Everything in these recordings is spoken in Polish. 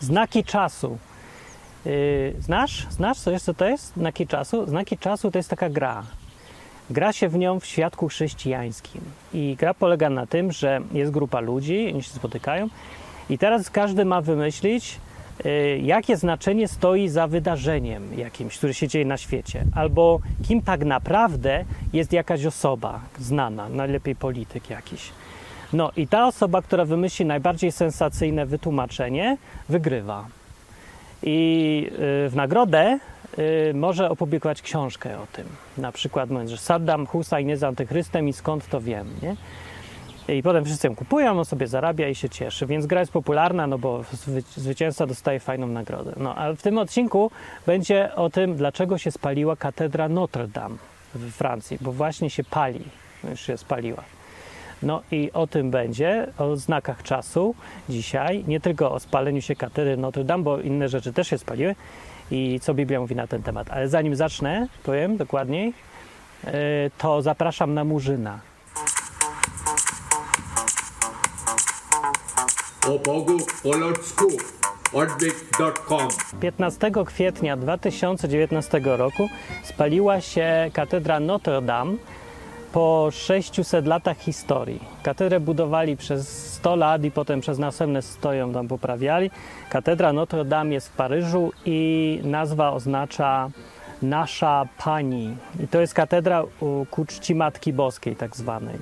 Znaki czasu. Yy, znasz? Znasz, co to jest? Znaki czasu? Znaki czasu to jest taka gra. Gra się w nią w świadku chrześcijańskim. I gra polega na tym, że jest grupa ludzi, oni się spotykają i teraz każdy ma wymyślić, yy, jakie znaczenie stoi za wydarzeniem jakimś, które się dzieje na świecie, albo kim tak naprawdę jest jakaś osoba znana, najlepiej polityk jakiś. No i ta osoba, która wymyśli najbardziej sensacyjne wytłumaczenie, wygrywa. I y, w nagrodę y, może opublikować książkę o tym. Na przykład mówiąc, że Saddam Hussein jest antychrystem i skąd to wiem, nie? I potem wszyscy ją kupują, on sobie zarabia i się cieszy. Więc gra jest popularna, no bo zwy- zwycięzca dostaje fajną nagrodę. No ale w tym odcinku będzie o tym, dlaczego się spaliła katedra Notre Dame w Francji, bo właśnie się pali, już się spaliła. No i o tym będzie, o znakach czasu dzisiaj, nie tylko o spaleniu się katedry Notre Dame, bo inne rzeczy też się spaliły i co Biblia mówi na ten temat. Ale zanim zacznę, powiem dokładniej, yy, to zapraszam na Murzyna. o Bogu po ludzku odwyk.com 15 kwietnia 2019 roku spaliła się katedra Notre Dame po 600 latach historii. Katedrę budowali przez 100 lat i potem przez następne 100 ją tam poprawiali. Katedra Notre Dame jest w Paryżu i nazwa oznacza Nasza Pani. I to jest katedra ku czci Matki Boskiej tak zwanej.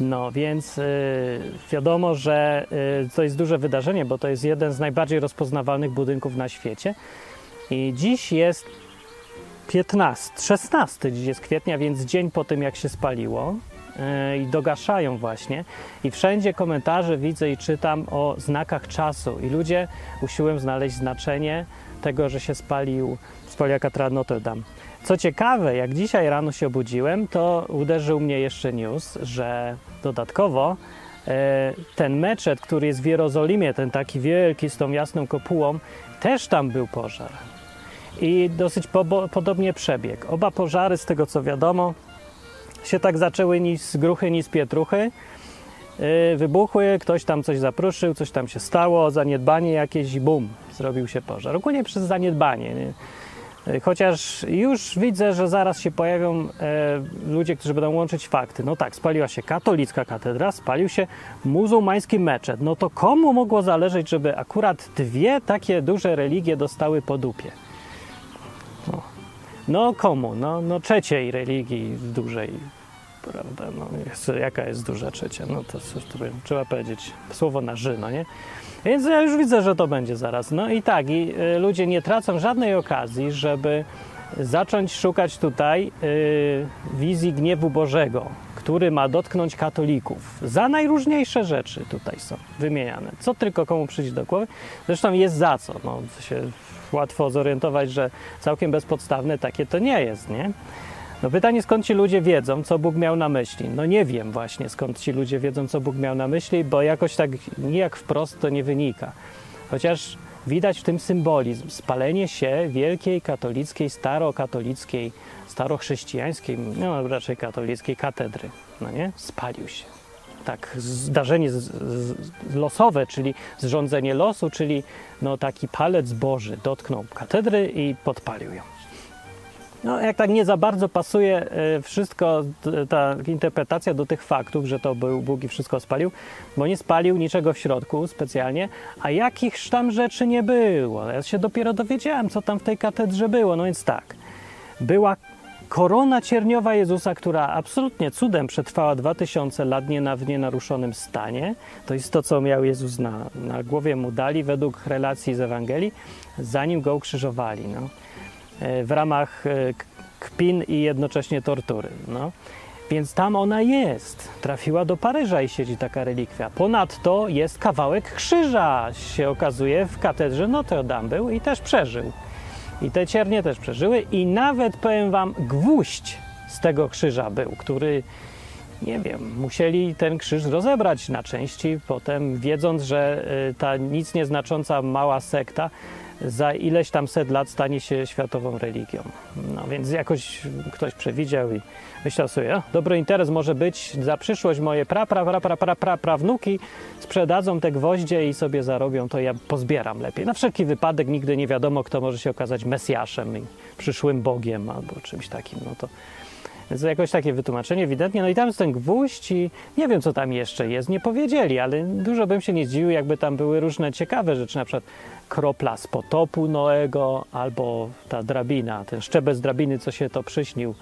No więc y, wiadomo, że y, to jest duże wydarzenie, bo to jest jeden z najbardziej rozpoznawalnych budynków na świecie. I dziś jest 15, 16 dziś jest kwietnia, więc dzień po tym jak się spaliło y, i dogaszają właśnie. I wszędzie komentarze widzę i czytam o znakach czasu i ludzie usiłują znaleźć znaczenie tego, że się spalił, spaliła katedra Notre Dame. Co ciekawe, jak dzisiaj rano się obudziłem, to uderzył mnie jeszcze news, że dodatkowo e, ten meczet, który jest w Jerozolimie, ten taki wielki z tą jasną kopułą, też tam był pożar. I dosyć pobo- podobnie przebieg. Oba pożary, z tego co wiadomo, się tak zaczęły ni z gruchy, ni z pietruchy. Yy, wybuchły, ktoś tam coś zapruszył, coś tam się stało, zaniedbanie jakieś i bum, zrobił się pożar. Ogólnie przez zaniedbanie. nie? Yy, Chociaż już widzę, że zaraz się pojawią e, ludzie, którzy będą łączyć fakty. No tak, spaliła się katolicka katedra, spalił się muzułmański meczet. No to komu mogło zależeć, żeby akurat dwie takie duże religie dostały po dupie? No, komu? No, no trzeciej religii dużej, prawda? No, jest, jaka jest duża trzecia? No to cóż powiem, trzeba powiedzieć słowo na ży, no nie? Więc ja już widzę, że to będzie zaraz. No i tak, i y, ludzie nie tracą żadnej okazji, żeby zacząć szukać tutaj y, wizji gniewu Bożego, który ma dotknąć katolików. Za najróżniejsze rzeczy tutaj są wymieniane. Co tylko komu przyjdzie do głowy. Zresztą jest za co. No, to się łatwo zorientować, że całkiem bezpodstawne takie to nie jest, nie? No pytanie, skąd ci ludzie wiedzą, co Bóg miał na myśli? No nie wiem właśnie, skąd ci ludzie wiedzą, co Bóg miał na myśli, bo jakoś tak nijak wprost to nie wynika. Chociaż widać w tym symbolizm. Spalenie się wielkiej katolickiej, starokatolickiej, starochrześcijańskiej, no raczej katolickiej katedry, no nie? Spalił się. Tak, zdarzenie z, z, losowe, czyli zrządzenie losu, czyli no taki palec Boży dotknął katedry i podpalił ją. No, jak tak nie za bardzo pasuje e, wszystko, ta interpretacja do tych faktów, że to był Bóg i wszystko spalił, bo nie spalił niczego w środku specjalnie, a jakichś tam rzeczy nie było. Ja się dopiero dowiedziałem, co tam w tej katedrze było. No więc tak, była korona cierniowa Jezusa, która absolutnie cudem przetrwała 2000 lat nie w nienaruszonym stanie. To jest to, co miał Jezus na, na głowie mu dali według relacji z Ewangelii, zanim go ukrzyżowali. No w ramach e, kpin i jednocześnie tortury. No. Więc tam ona jest. Trafiła do Paryża i siedzi taka relikwia. Ponadto jest kawałek krzyża, się okazuje, w katedrze Notre Dame był i też przeżył. I te ciernie też przeżyły. I nawet, powiem wam, gwóźdź z tego krzyża był, który, nie wiem, musieli ten krzyż rozebrać na części, potem wiedząc, że y, ta nic nieznacząca mała sekta za ileś tam set lat stanie się światową religią. No więc jakoś ktoś przewidział i myślał sobie, dobry interes może być za przyszłość moje pra, pra, pra, pra, pra, pra, prawnuki sprzedadzą te gwoździe i sobie zarobią, to ja pozbieram lepiej. Na wszelki wypadek nigdy nie wiadomo, kto może się okazać Mesjaszem i przyszłym Bogiem albo czymś takim. No to więc jakoś takie wytłumaczenie ewidentnie. No i tam jest ten gwóźdź i nie wiem, co tam jeszcze jest. Nie powiedzieli, ale dużo bym się nie zdziwił, jakby tam były różne ciekawe rzeczy, na przykład kropla z potopu Noego albo ta drabina, ten szczebel z drabiny, co się to przyśnił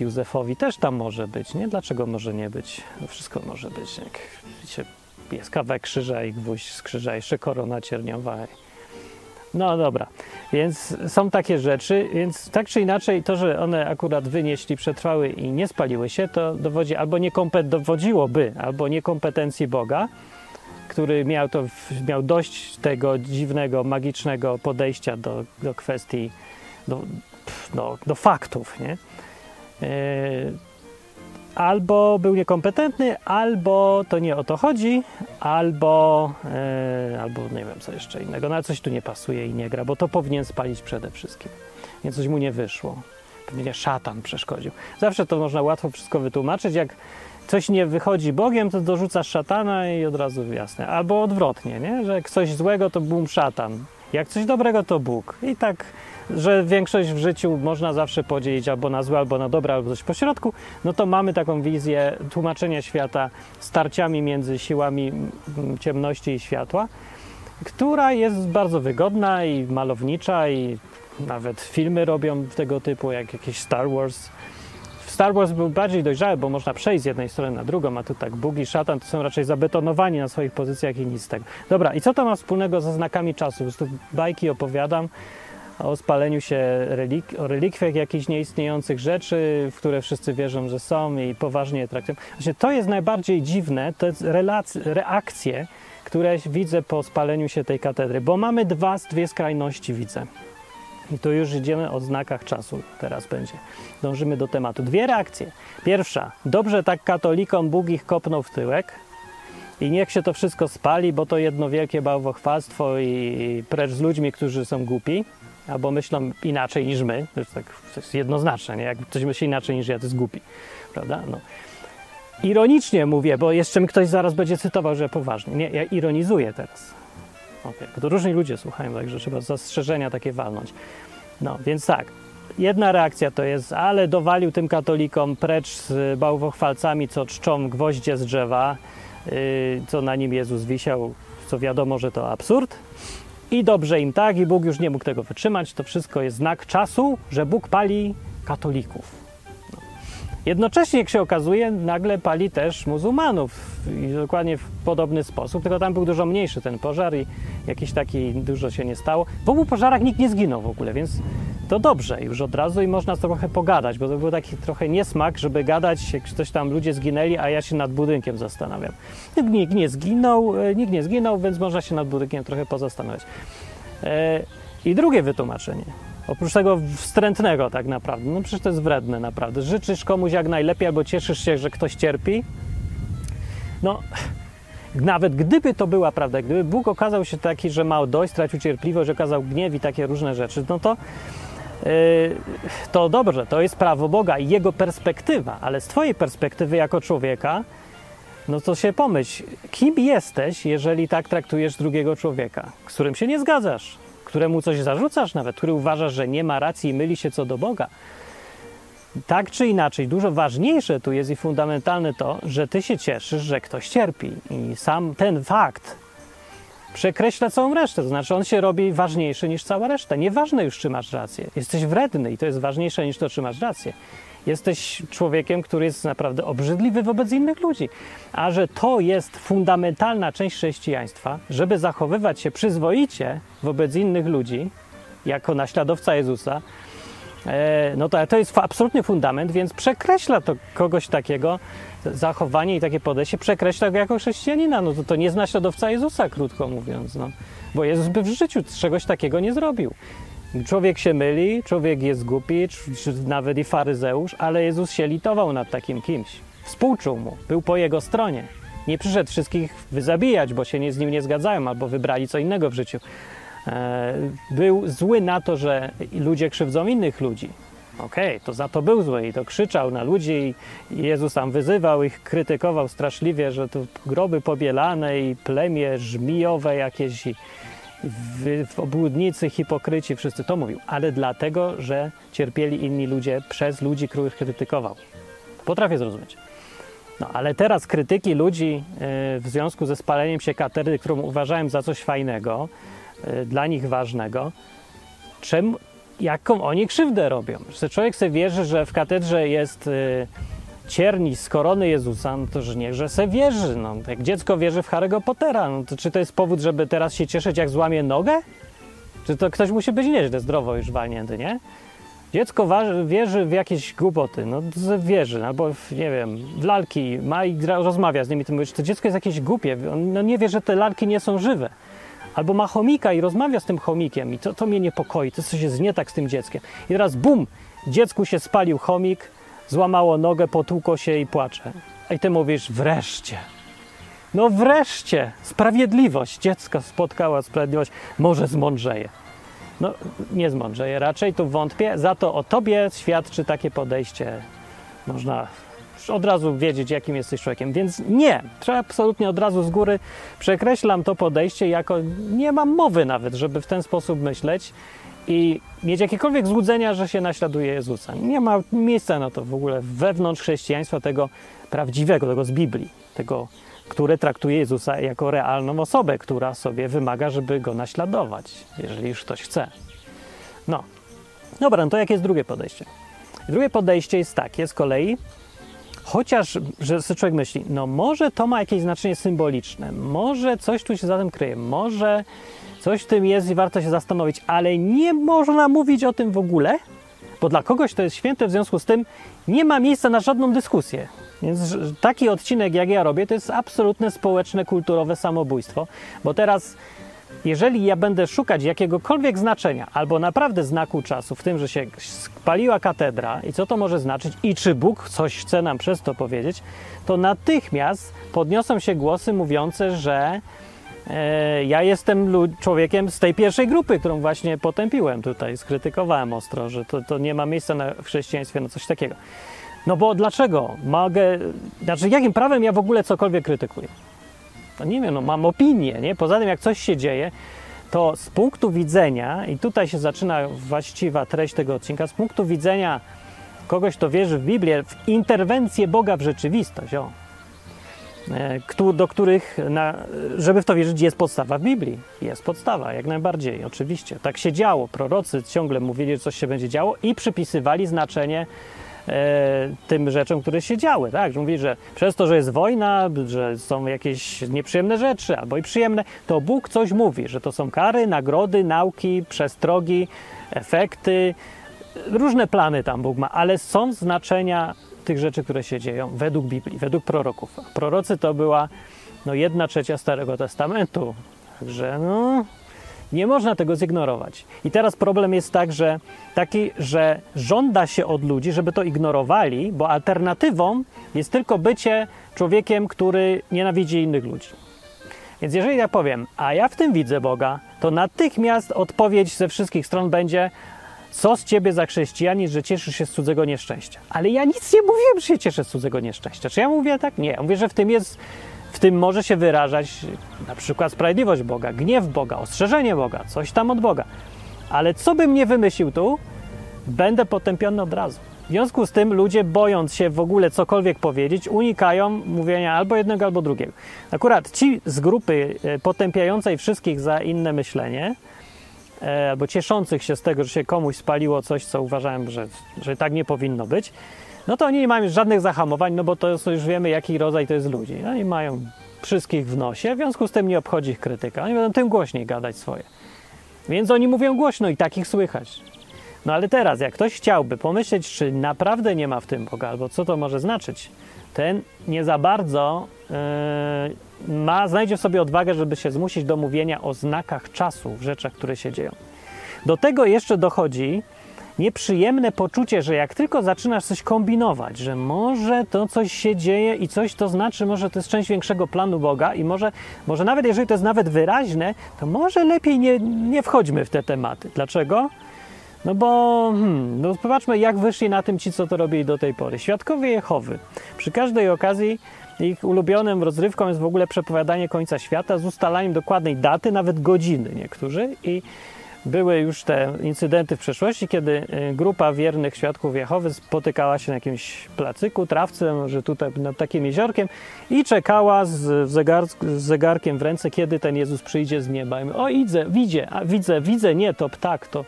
Józefowi, też tam może być, nie? Dlaczego może nie być? No wszystko może być. Jak wiecie, jest kawałek krzyża i gwóźdź z krzyża, jeszcze korona cierniowa. No dobra, więc są takie rzeczy, więc tak czy inaczej to, że one akurat wynieśli, przetrwały i nie spaliły się, to dowodzi albo niekompet- dowodziłoby albo niekompetencji Boga, który miał, to, miał dość tego dziwnego, magicznego podejścia do, do kwestii, do, do, do faktów, nie? Yy, albo był niekompetentny, albo to nie o to chodzi, albo, yy, albo nie wiem co jeszcze innego, no coś tu nie pasuje i nie gra, bo to powinien spalić przede wszystkim. Więc coś mu nie wyszło. Pewnie szatan przeszkodził. Zawsze to można łatwo wszystko wytłumaczyć, jak coś nie wychodzi Bogiem, to dorzucasz szatana i od razu jasne. Albo odwrotnie, nie? że jak coś złego to bum szatan, jak coś dobrego to Bóg. I tak, że większość w życiu można zawsze podzielić albo na złe, albo na dobre, albo coś pośrodku, no to mamy taką wizję tłumaczenia świata starciami między siłami ciemności i światła, która jest bardzo wygodna i malownicza i nawet filmy robią tego typu, jak jakieś Star Wars. Star Wars był bardziej dojrzały, bo można przejść z jednej strony na drugą, a tu tak Bóg i szatan to są raczej zabetonowani na swoich pozycjach i nic z tego. Dobra, i co to ma wspólnego ze znakami czasu? Po prostu bajki opowiadam o spaleniu się relik- o relikwiach jakichś nieistniejących rzeczy, w które wszyscy wierzą, że są i poważnie je traktują. Właśnie to jest najbardziej dziwne, to jest reakcje, które widzę po spaleniu się tej katedry, bo mamy dwa, dwie skrajności widzę. I tu już idziemy o znakach czasu, teraz będzie. Dążymy do tematu. Dwie reakcje. Pierwsza, dobrze tak katolikom Bóg ich kopnął w tyłek i niech się to wszystko spali, bo to jedno wielkie bałwochwalstwo i precz z ludźmi, którzy są głupi, albo myślą inaczej niż my. To jest, tak, to jest jednoznaczne, nie? Jak ktoś myśli inaczej niż ja, to jest głupi, prawda? No. Ironicznie mówię, bo jeszcze mi ktoś zaraz będzie cytował, że poważnie. Nie, ja ironizuję teraz. Okay, bo to różni ludzie słuchają, także trzeba zastrzeżenia takie walnąć. No, więc tak, jedna reakcja to jest, ale dowalił tym katolikom precz z bałwochwalcami, co czczą gwoździe z drzewa, yy, co na nim Jezus wisiał, co wiadomo, że to absurd. I dobrze im tak, i Bóg już nie mógł tego wytrzymać. To wszystko jest znak czasu, że Bóg pali katolików. Jednocześnie, jak się okazuje, nagle pali też muzułmanów i dokładnie w podobny sposób, tylko tam był dużo mniejszy ten pożar i jakiś taki dużo się nie stało. W obu pożarach nikt nie zginął w ogóle, więc to dobrze już od razu i można trochę pogadać, bo to był taki trochę niesmak, żeby gadać, jak coś tam ludzie zginęli, a ja się nad budynkiem zastanawiam. Nikt nie zginął, nikt nie zginął, więc można się nad budynkiem trochę pozastanawiać. I drugie wytłumaczenie. Oprócz tego wstrętnego tak naprawdę, no przecież to jest wredne naprawdę. Życzysz komuś jak najlepiej albo cieszysz się, że ktoś cierpi. No, nawet gdyby to była prawda, gdyby Bóg okazał się taki, że ma dość, stracił cierpliwość, okazał gniew i takie różne rzeczy, no to yy, to dobrze, to jest prawo Boga i Jego perspektywa, ale z Twojej perspektywy jako człowieka, no to się pomyśl, kim jesteś, jeżeli tak traktujesz drugiego człowieka, z którym się nie zgadzasz, któremu coś zarzucasz nawet, który uważasz, że nie ma racji i myli się co do Boga. Tak czy inaczej, dużo ważniejsze tu jest i fundamentalne to, że ty się cieszysz, że ktoś cierpi. I sam ten fakt przekreśla całą resztę. To znaczy, on się robi ważniejszy niż cała reszta. Nieważne już, czy masz rację. Jesteś wredny i to jest ważniejsze niż to, czy masz rację. Jesteś człowiekiem, który jest naprawdę obrzydliwy wobec innych ludzi. A że to jest fundamentalna część chrześcijaństwa, żeby zachowywać się przyzwoicie wobec innych ludzi, jako naśladowca Jezusa, no to, to jest absolutny fundament, więc przekreśla to kogoś takiego, zachowanie i takie podejście, przekreśla go jako chrześcijanina. No to, to nie jest naśladowca Jezusa, krótko mówiąc. No. Bo Jezus by w życiu czegoś takiego nie zrobił. Człowiek się myli, człowiek jest głupi, nawet i faryzeusz, ale Jezus się litował nad takim kimś. Współczuł mu, był po jego stronie. Nie przyszedł wszystkich wyzabijać, bo się nie, z nim nie zgadzają albo wybrali co innego w życiu. e, był zły na to, że ludzie krzywdzą innych ludzi. Okej, to za to był zły i to krzyczał na ludzi i Jezus tam wyzywał ich, krytykował straszliwie, że tu groby pobielane i plemię żmijowe jakieś w, w obłudnicy, hipokryci, wszyscy to mówił, ale dlatego, że cierpieli inni ludzie przez ludzi, których krytykował. Potrafię zrozumieć. No, ale teraz krytyki ludzi y, w związku ze spaleniem się katedry, którą uważałem za coś fajnego, y, dla nich ważnego, czym, jaką oni krzywdę robią? Że człowiek sobie wierzy, że w katedrze jest y, cierni z korony Jezusa, no to że niechże se wierzy. No, jak dziecko wierzy w Harry'ego Pottera, no to czy to jest powód, żeby teraz się cieszyć, jak złamie nogę? Czy to ktoś musi być nieźle zdrowo już walnięty, nie? Dziecko wierzy w jakieś głupoty, no wierzy, albo w, nie wiem, w lalki, ma i rozmawia z nimi, to mówi, że to dziecko jest jakieś głupie, on no, nie wie, że te lalki nie są żywe. Albo ma chomika i rozmawia z tym chomikiem i to, to mnie niepokoi, to coś jest nie tak z tym dzieckiem. I teraz bum, dziecku się spalił chomik, złamało nogę, potłukło się i płacze. I ty mówisz, wreszcie. No wreszcie, sprawiedliwość. Dziecko spotkała sprawiedliwość, może zmądrzeje. No, nie zmądrzeje raczej, tu wątpię. Za to o tobie świadczy takie podejście. Można od razu wiedzieć, jakim jesteś człowiekiem. Więc nie, trzeba absolutnie od razu z góry przekreślam to podejście jako nie mam mowy nawet, żeby w ten sposób myśleć i mieć jakiekolwiek złudzenia, że się naśladuje Jezusa. Nie ma miejsca na to w ogóle wewnątrz chrześcijaństwa tego prawdziwego, tego z Biblii, tego, które traktuje Jezusa jako realną osobę, która sobie wymaga, żeby go naśladować, jeżeli już ktoś chce. No, dobra, no to jakie jest drugie podejście? Drugie podejście jest takie z kolei, chociaż, że sobie człowiek myśli, no może to ma jakieś znaczenie symboliczne, może coś tu się za tym kryje, może coś w tym jest i warto się zastanowić, ale nie można mówić o tym w ogóle, bo dla kogoś to jest święte, w związku z tym nie ma miejsca na żadną dyskusję. Więc taki odcinek, jak ja robię, to jest absolutne społeczne, kulturowe samobójstwo, bo teraz jeżeli ja będę szukać jakiegokolwiek znaczenia albo naprawdę znaku czasu w tym, że się spaliła katedra i co to może znaczyć i czy Bóg coś chce nam przez to powiedzieć, to natychmiast podniosą się głosy mówiące, że e, ja jestem człowiekiem z tej pierwszej grupy, którą właśnie potępiłem tutaj, skrytykowałem ostro, że to, to nie ma miejsca na, w chrześcijaństwie na coś takiego. No bo dlaczego? Mogę, znaczy jakim prawem ja w ogóle cokolwiek krytykuję? No nie wiem, no mam opinię, nie? Poza tym jak coś się dzieje, to z punktu widzenia, i tutaj się zaczyna właściwa treść tego odcinka, z punktu widzenia kogoś, kto wierzy w Biblię, w interwencję Boga w rzeczywistość, o, e, do których, na, żeby w to wierzyć, jest podstawa w Biblii. Jest podstawa, jak najbardziej, oczywiście. Tak się działo. Prorocy ciągle mówili, że coś się będzie działo i przypisywali znaczenie tym rzeczom, które się działy. Tak? Że mówi, że przez to, że jest wojna, że są jakieś nieprzyjemne rzeczy albo i przyjemne, to Bóg coś mówi, że to są kary, nagrody, nauki, przestrogi, efekty, różne plany tam Bóg ma, ale są znaczenia tych rzeczy, które się dzieją według Biblii, według proroków. Prorocy to była no, jedna trzecia Starego Testamentu. Także no, nie można tego zignorować. I teraz problem jest tak, że taki, że żąda się od ludzi, żeby to ignorowali, bo alternatywą jest tylko bycie człowiekiem, który nienawidzi innych ludzi. Więc jeżeli ja powiem, a ja w tym widzę Boga, to natychmiast odpowiedź ze wszystkich stron będzie, co z ciebie za chrześcijanin, że cieszysz się z cudzego nieszczęścia. Ale ja nic nie mówiłem, że się cieszę z cudzego nieszczęścia. Czy ja mówię tak? Nie. Ja mówię, że w tym jest w tym może się wyrażać na przykład sprawiedliwość Boga, gniew Boga, ostrzeżenie Boga, coś tam od Boga. Ale co bym nie wymyślił tu, będę potępiony od razu. W związku z tym ludzie, bojąc się w ogóle cokolwiek powiedzieć, unikają mówienia albo jednego, albo drugiego. Akurat ci z grupy e, potępiającej wszystkich za inne myślenie, e, albo cieszących się z tego, że się komuś spaliło coś, co uważałem, że, że tak nie powinno być, no to oni nie mają żadnych zahamowań, no bo to już wiemy, jaki rodzaj to jest ludzi. Oni mają wszystkich w nosie, w związku z tym nie obchodzi ich krytyka. Oni będą tym głośniej gadać swoje. Więc oni mówią głośno i takich słychać. No ale teraz, jak ktoś chciałby pomyśleć, czy naprawdę nie ma w tym Boga, albo co to może znaczyć, ten nie za bardzo yy, ma, znajdzie w sobie odwagę, żeby się zmusić do mówienia o znakach czasu w rzeczach, które się dzieją. Do tego jeszcze dochodzi nieprzyjemne poczucie, że jak tylko zaczynasz coś kombinować, że może to coś się dzieje i coś to znaczy, może to jest część większego planu Boga i może, może nawet jeżeli to jest nawet wyraźne, to może lepiej nie, nie wchodźmy w te tematy. Dlaczego? No bo, hmm, no popatrzmy, jak wyszli na tym ci, co to robili do tej pory. Świadkowie Jehowy. Przy każdej okazji ich ulubionym rozrywką jest w ogóle przepowiadanie końca świata z ustalaniem dokładnej daty, nawet godziny niektórzy. I były już te incydenty w przeszłości, kiedy y, grupa wiernych świadków Jehowy spotykała się na jakimś placyku, trawce, może tutaj nad takim jeziorkiem i czekała z, zegar, z zegarkiem w ręce, kiedy ten Jezus przyjdzie z nieba. I my, o, idę, widzę, a widzę, widzę, nie, to ptak, to,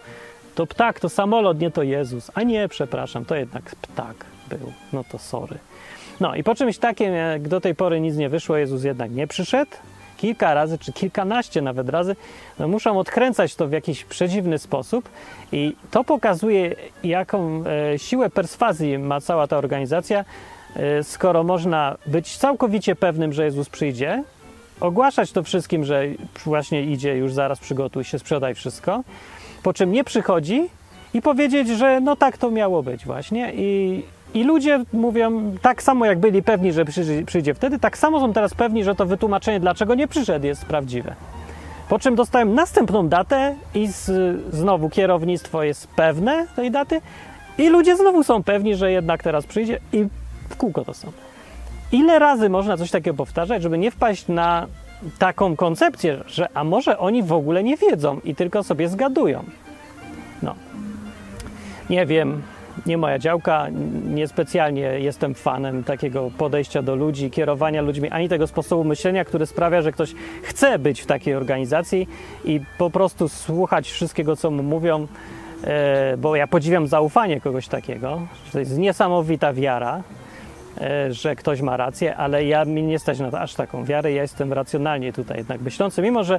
to ptak, to samolot, nie to Jezus. A nie, przepraszam, to jednak ptak był. No to sorry. No i po czymś takim, jak do tej pory nic nie wyszło, Jezus jednak nie przyszedł. Kilka razy, czy kilkanaście nawet razy, no muszą odkręcać to w jakiś przedziwny sposób. I to pokazuje, jaką e, siłę perswazji ma cała ta organizacja, e, skoro można być całkowicie pewnym, że Jezus przyjdzie, ogłaszać to wszystkim, że właśnie idzie, już zaraz przygotuj się, sprzedaj wszystko, po czym nie przychodzi i powiedzieć, że no tak to miało być właśnie. I i ludzie mówią, tak samo jak byli pewni, że przyjdzie, wtedy, tak samo są teraz pewni, że to wytłumaczenie, dlaczego nie przyszedł, jest prawdziwe. Po czym dostałem następną datę i z, znowu kierownictwo jest pewne tej daty i ludzie znowu są pewni, że jednak teraz przyjdzie i w kółko to są. Ile razy można coś takiego powtarzać, żeby nie wpaść na taką koncepcję, że a może oni w ogóle nie wiedzą i tylko sobie zgadują. No. Nie wiem, nie moja działka, niespecjalnie jestem fanem takiego podejścia do ludzi, kierowania ludźmi, ani tego sposobu myślenia, który sprawia, że ktoś chce być w takiej organizacji i po prostu słuchać wszystkiego, co mu mówią, e, bo ja podziwiam zaufanie kogoś takiego. To jest niesamowita wiara, że ktoś ma rację, ale ja mi nie stać na aż taką wiarę. Ja jestem racjonalnie tutaj jednak myślący, mimo że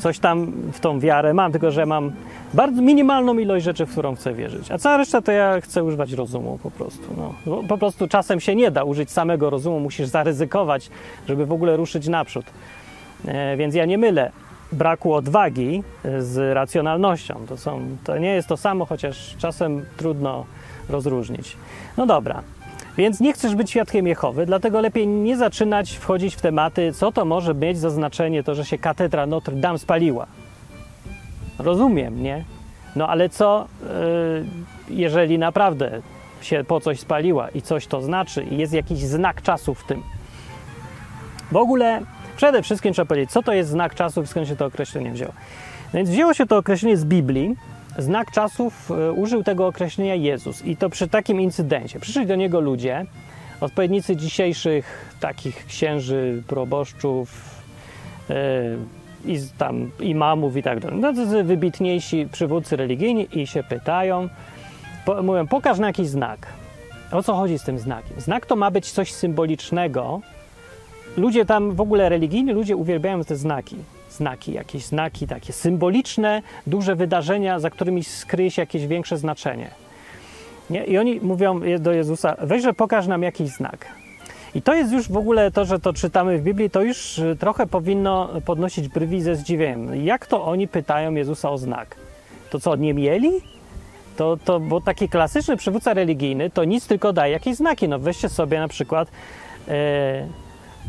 coś tam w tą wiarę mam, tylko że mam bardzo minimalną ilość rzeczy, w którą chcę wierzyć. A cała reszta to ja chcę używać rozumu po prostu. No. Po prostu czasem się nie da użyć samego rozumu, musisz zaryzykować, żeby w ogóle ruszyć naprzód. E, więc ja nie mylę braku odwagi z racjonalnością. To, są, to nie jest to samo, chociaż czasem trudno rozróżnić. No dobra, więc nie chcesz być świadkiem Jehowy, dlatego lepiej nie zaczynać wchodzić w tematy, co to może mieć za znaczenie to, że się katedra Notre Dame spaliła. Rozumiem, nie? No ale co, yy, jeżeli naprawdę się po coś spaliła i coś to znaczy i jest jakiś znak czasu w tym? W ogóle przede wszystkim trzeba powiedzieć, co to jest znak czasu i skąd się to określenie wzięło. No więc wzięło się to określenie z Biblii. Znak czasów yy, użył tego określenia Jezus i to przy takim incydencie. Przyszli do niego ludzie, odpowiednicy dzisiejszych takich księży, proboszczów, yy, i tam imamów i tak dalej. To wybitniejsi przywódcy religijni i się pytają, po, mówią, pokaż na jakiś znak. O co chodzi z tym znakiem? Znak to ma być coś symbolicznego. Ludzie tam, w ogóle religijni ludzie uwielbiają te znaki. Znaki, jakieś znaki takie symboliczne, duże wydarzenia, za którymi skryje się jakieś większe znaczenie. Nie? I oni mówią do Jezusa, weź, że pokaż nam jakiś znak. I to jest już w ogóle to, że to czytamy w Biblii, to już y, trochę powinno podnosić brwi ze zdziwieniem. Jak to oni pytają Jezusa o znak? To co, nie mieli? To, to, bo taki klasyczny przywódca religijny to nic tylko daje jakieś znaki. No weźcie sobie na przykład e,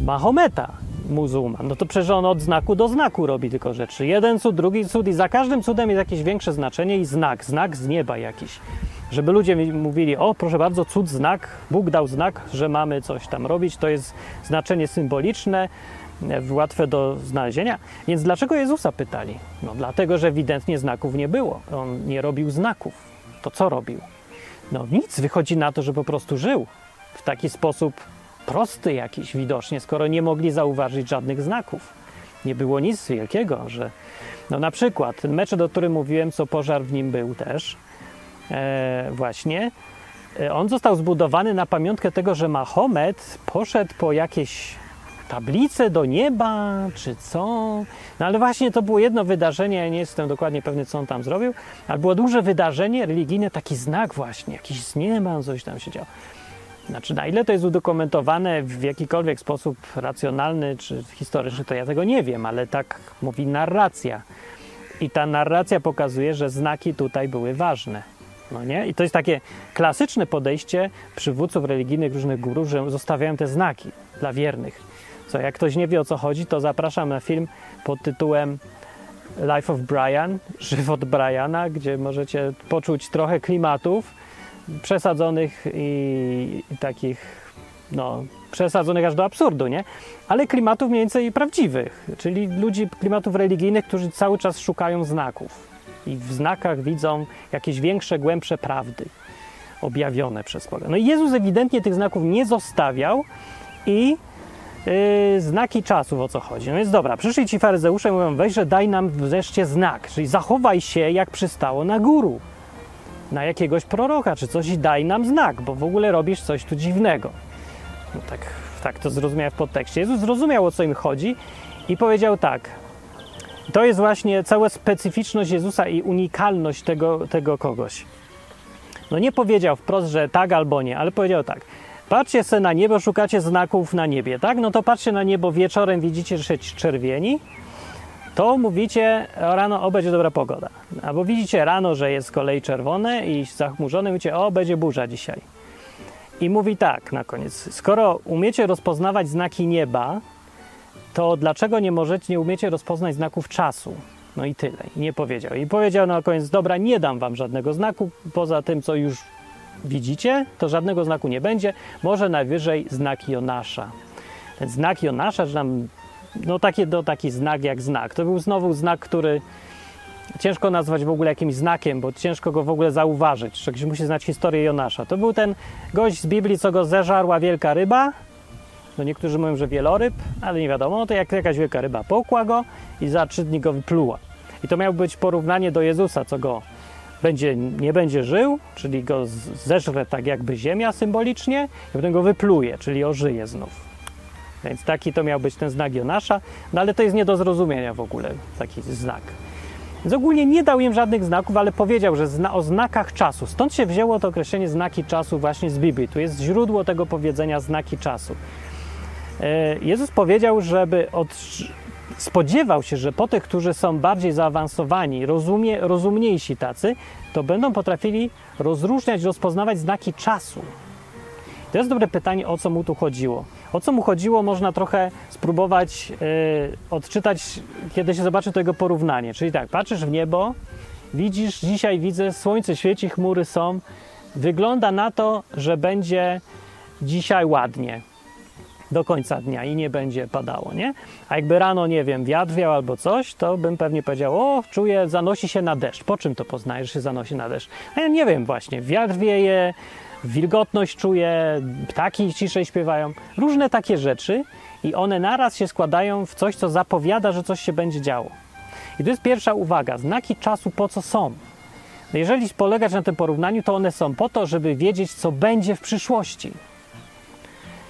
Mahometa, muzułman. No to przecież on od znaku do znaku robi tylko rzeczy. Jeden cud, drugi cud i za każdym cudem jest jakieś większe znaczenie i znak, znak z nieba jakiś żeby ludzie mówili, o proszę bardzo, cud, znak, Bóg dał znak, że mamy coś tam robić, to jest znaczenie symboliczne, e, łatwe do znalezienia. Więc dlaczego Jezusa pytali? No dlatego, że ewidentnie znaków nie było. On nie robił znaków. To co robił? No nic, wychodzi na to, że po prostu żył w taki sposób prosty jakiś widocznie, skoro nie mogli zauważyć żadnych znaków. Nie było nic wielkiego, że no na przykład ten mecz, o którym mówiłem, co pożar w nim był też, e, właśnie, e, on został zbudowany na pamiątkę tego, że Mahomet poszedł po jakieś tablice do nieba, czy co. No ale właśnie to było jedno wydarzenie, ja nie jestem dokładnie pewny, co on tam zrobił, ale było duże wydarzenie religijne, taki znak właśnie, jakiś z nieba, coś tam się działo. Znaczy, na ile to jest udokumentowane w jakikolwiek sposób racjonalny czy historyczny, to ja tego nie wiem, ale tak mówi narracja. I ta narracja pokazuje, że znaki tutaj były ważne. No nie? I to jest takie klasyczne podejście przywódców religijnych, różnych guru, że zostawiają te znaki dla wiernych. Co, jak ktoś nie wie o co chodzi, to zapraszam na film pod tytułem Life of Brian, żywot Briana, gdzie możecie poczuć trochę klimatów przesadzonych i, takich, no, przesadzonych aż do absurdu, nie? Ale klimatów mniej więcej prawdziwych, czyli ludzi, klimatów religijnych, którzy cały czas szukają znaków i w znakach widzą jakieś większe, głębsze prawdy objawione przez Boga. No i Jezus ewidentnie tych znaków nie zostawiał i yy, znaki czasów o co chodzi. No jest dobra, przyszli ci faryzeusze i mówią, weź, że daj nam wreszcie znak, czyli zachowaj się jak przystało na guru, na jakiegoś proroka czy coś i daj nam znak, bo w ogóle robisz coś tu dziwnego. No tak, tak to zrozumiałem w podtekście. Jezus zrozumiał o co im chodzi i powiedział tak, to jest właśnie cała specyficzność Jezusa i unikalność tego, tego kogoś. No nie powiedział wprost, że tak albo nie, ale powiedział tak. Patrzcie sobie na niebo, szukacie znaków na niebie, tak? No to patrzcie na niebo wieczorem, widzicie, że się czerwieni, to mówicie rano, o, będzie dobra pogoda. Albo widzicie rano, że jest z kolei czerwone i zachmurzone, mówicie, o, będzie burza dzisiaj. I mówi tak na koniec, skoro umiecie rozpoznawać znaki nieba, to dlaczego nie możecie, nie umiecie rozpoznać znaków czasu? No i tyle. I nie powiedział. I powiedział na koniec, dobra, nie dam wam żadnego znaku, poza tym, co już widzicie, to żadnego znaku nie będzie, może najwyżej znak Jonasza. Ten znak Jonasza, że nam, no taki, no taki znak jak znak. To był znowu znak, który ciężko nazwać w ogóle jakimś znakiem, bo ciężko go w ogóle zauważyć. Ktoś musi znać historię Jonasza. To był ten gość z Biblii, co go zeżarła wielka ryba, no niektórzy mówią, że wieloryb, ale nie wiadomo, no to jak jakaś wielka ryba połkła go i za trzy dni go wypluła. I to miało być porównanie do Jezusa, co go będzie, nie będzie żył, czyli go zeżre tak jakby ziemia symbolicznie, i potem go wypluje, czyli ożyje znów. Więc taki to miał być ten znak Jonasza, no ale to jest nie do zrozumienia w ogóle, taki znak. Więc ogólnie nie dał im żadnych znaków, ale powiedział, że zna, o znakach czasu. Stąd się wzięło to określenie znaki czasu właśnie z Biblii. Tu jest źródło tego powiedzenia znaki czasu. Jezus powiedział, żeby od, spodziewał się, że po tych, którzy są bardziej zaawansowani, rozumie, rozumniejsi tacy, to będą potrafili rozróżniać, rozpoznawać znaki czasu. To jest dobre pytanie, o co mu tu chodziło. O co mu chodziło, można trochę spróbować yy, odczytać, kiedy się zobaczy to jego porównanie. Czyli tak, patrzysz w niebo, widzisz, dzisiaj widzę, słońce świeci, chmury są. Wygląda na to, że będzie dzisiaj ładnie do końca dnia i nie będzie padało, nie? A jakby rano, nie wiem, wiatr wiał albo coś, to bym pewnie powiedział, o, czuję, zanosi się na deszcz. Po czym to poznajesz, że się zanosi na deszcz? A ja nie wiem właśnie, wiatr wieje, wilgotność czuję, ptaki ciszej śpiewają, różne takie rzeczy i one naraz się składają w coś, co zapowiada, że coś się będzie działo. I to jest pierwsza uwaga, znaki czasu po co są? Jeżeli polegać na tym porównaniu, to one są po to, żeby wiedzieć, co będzie w przyszłości.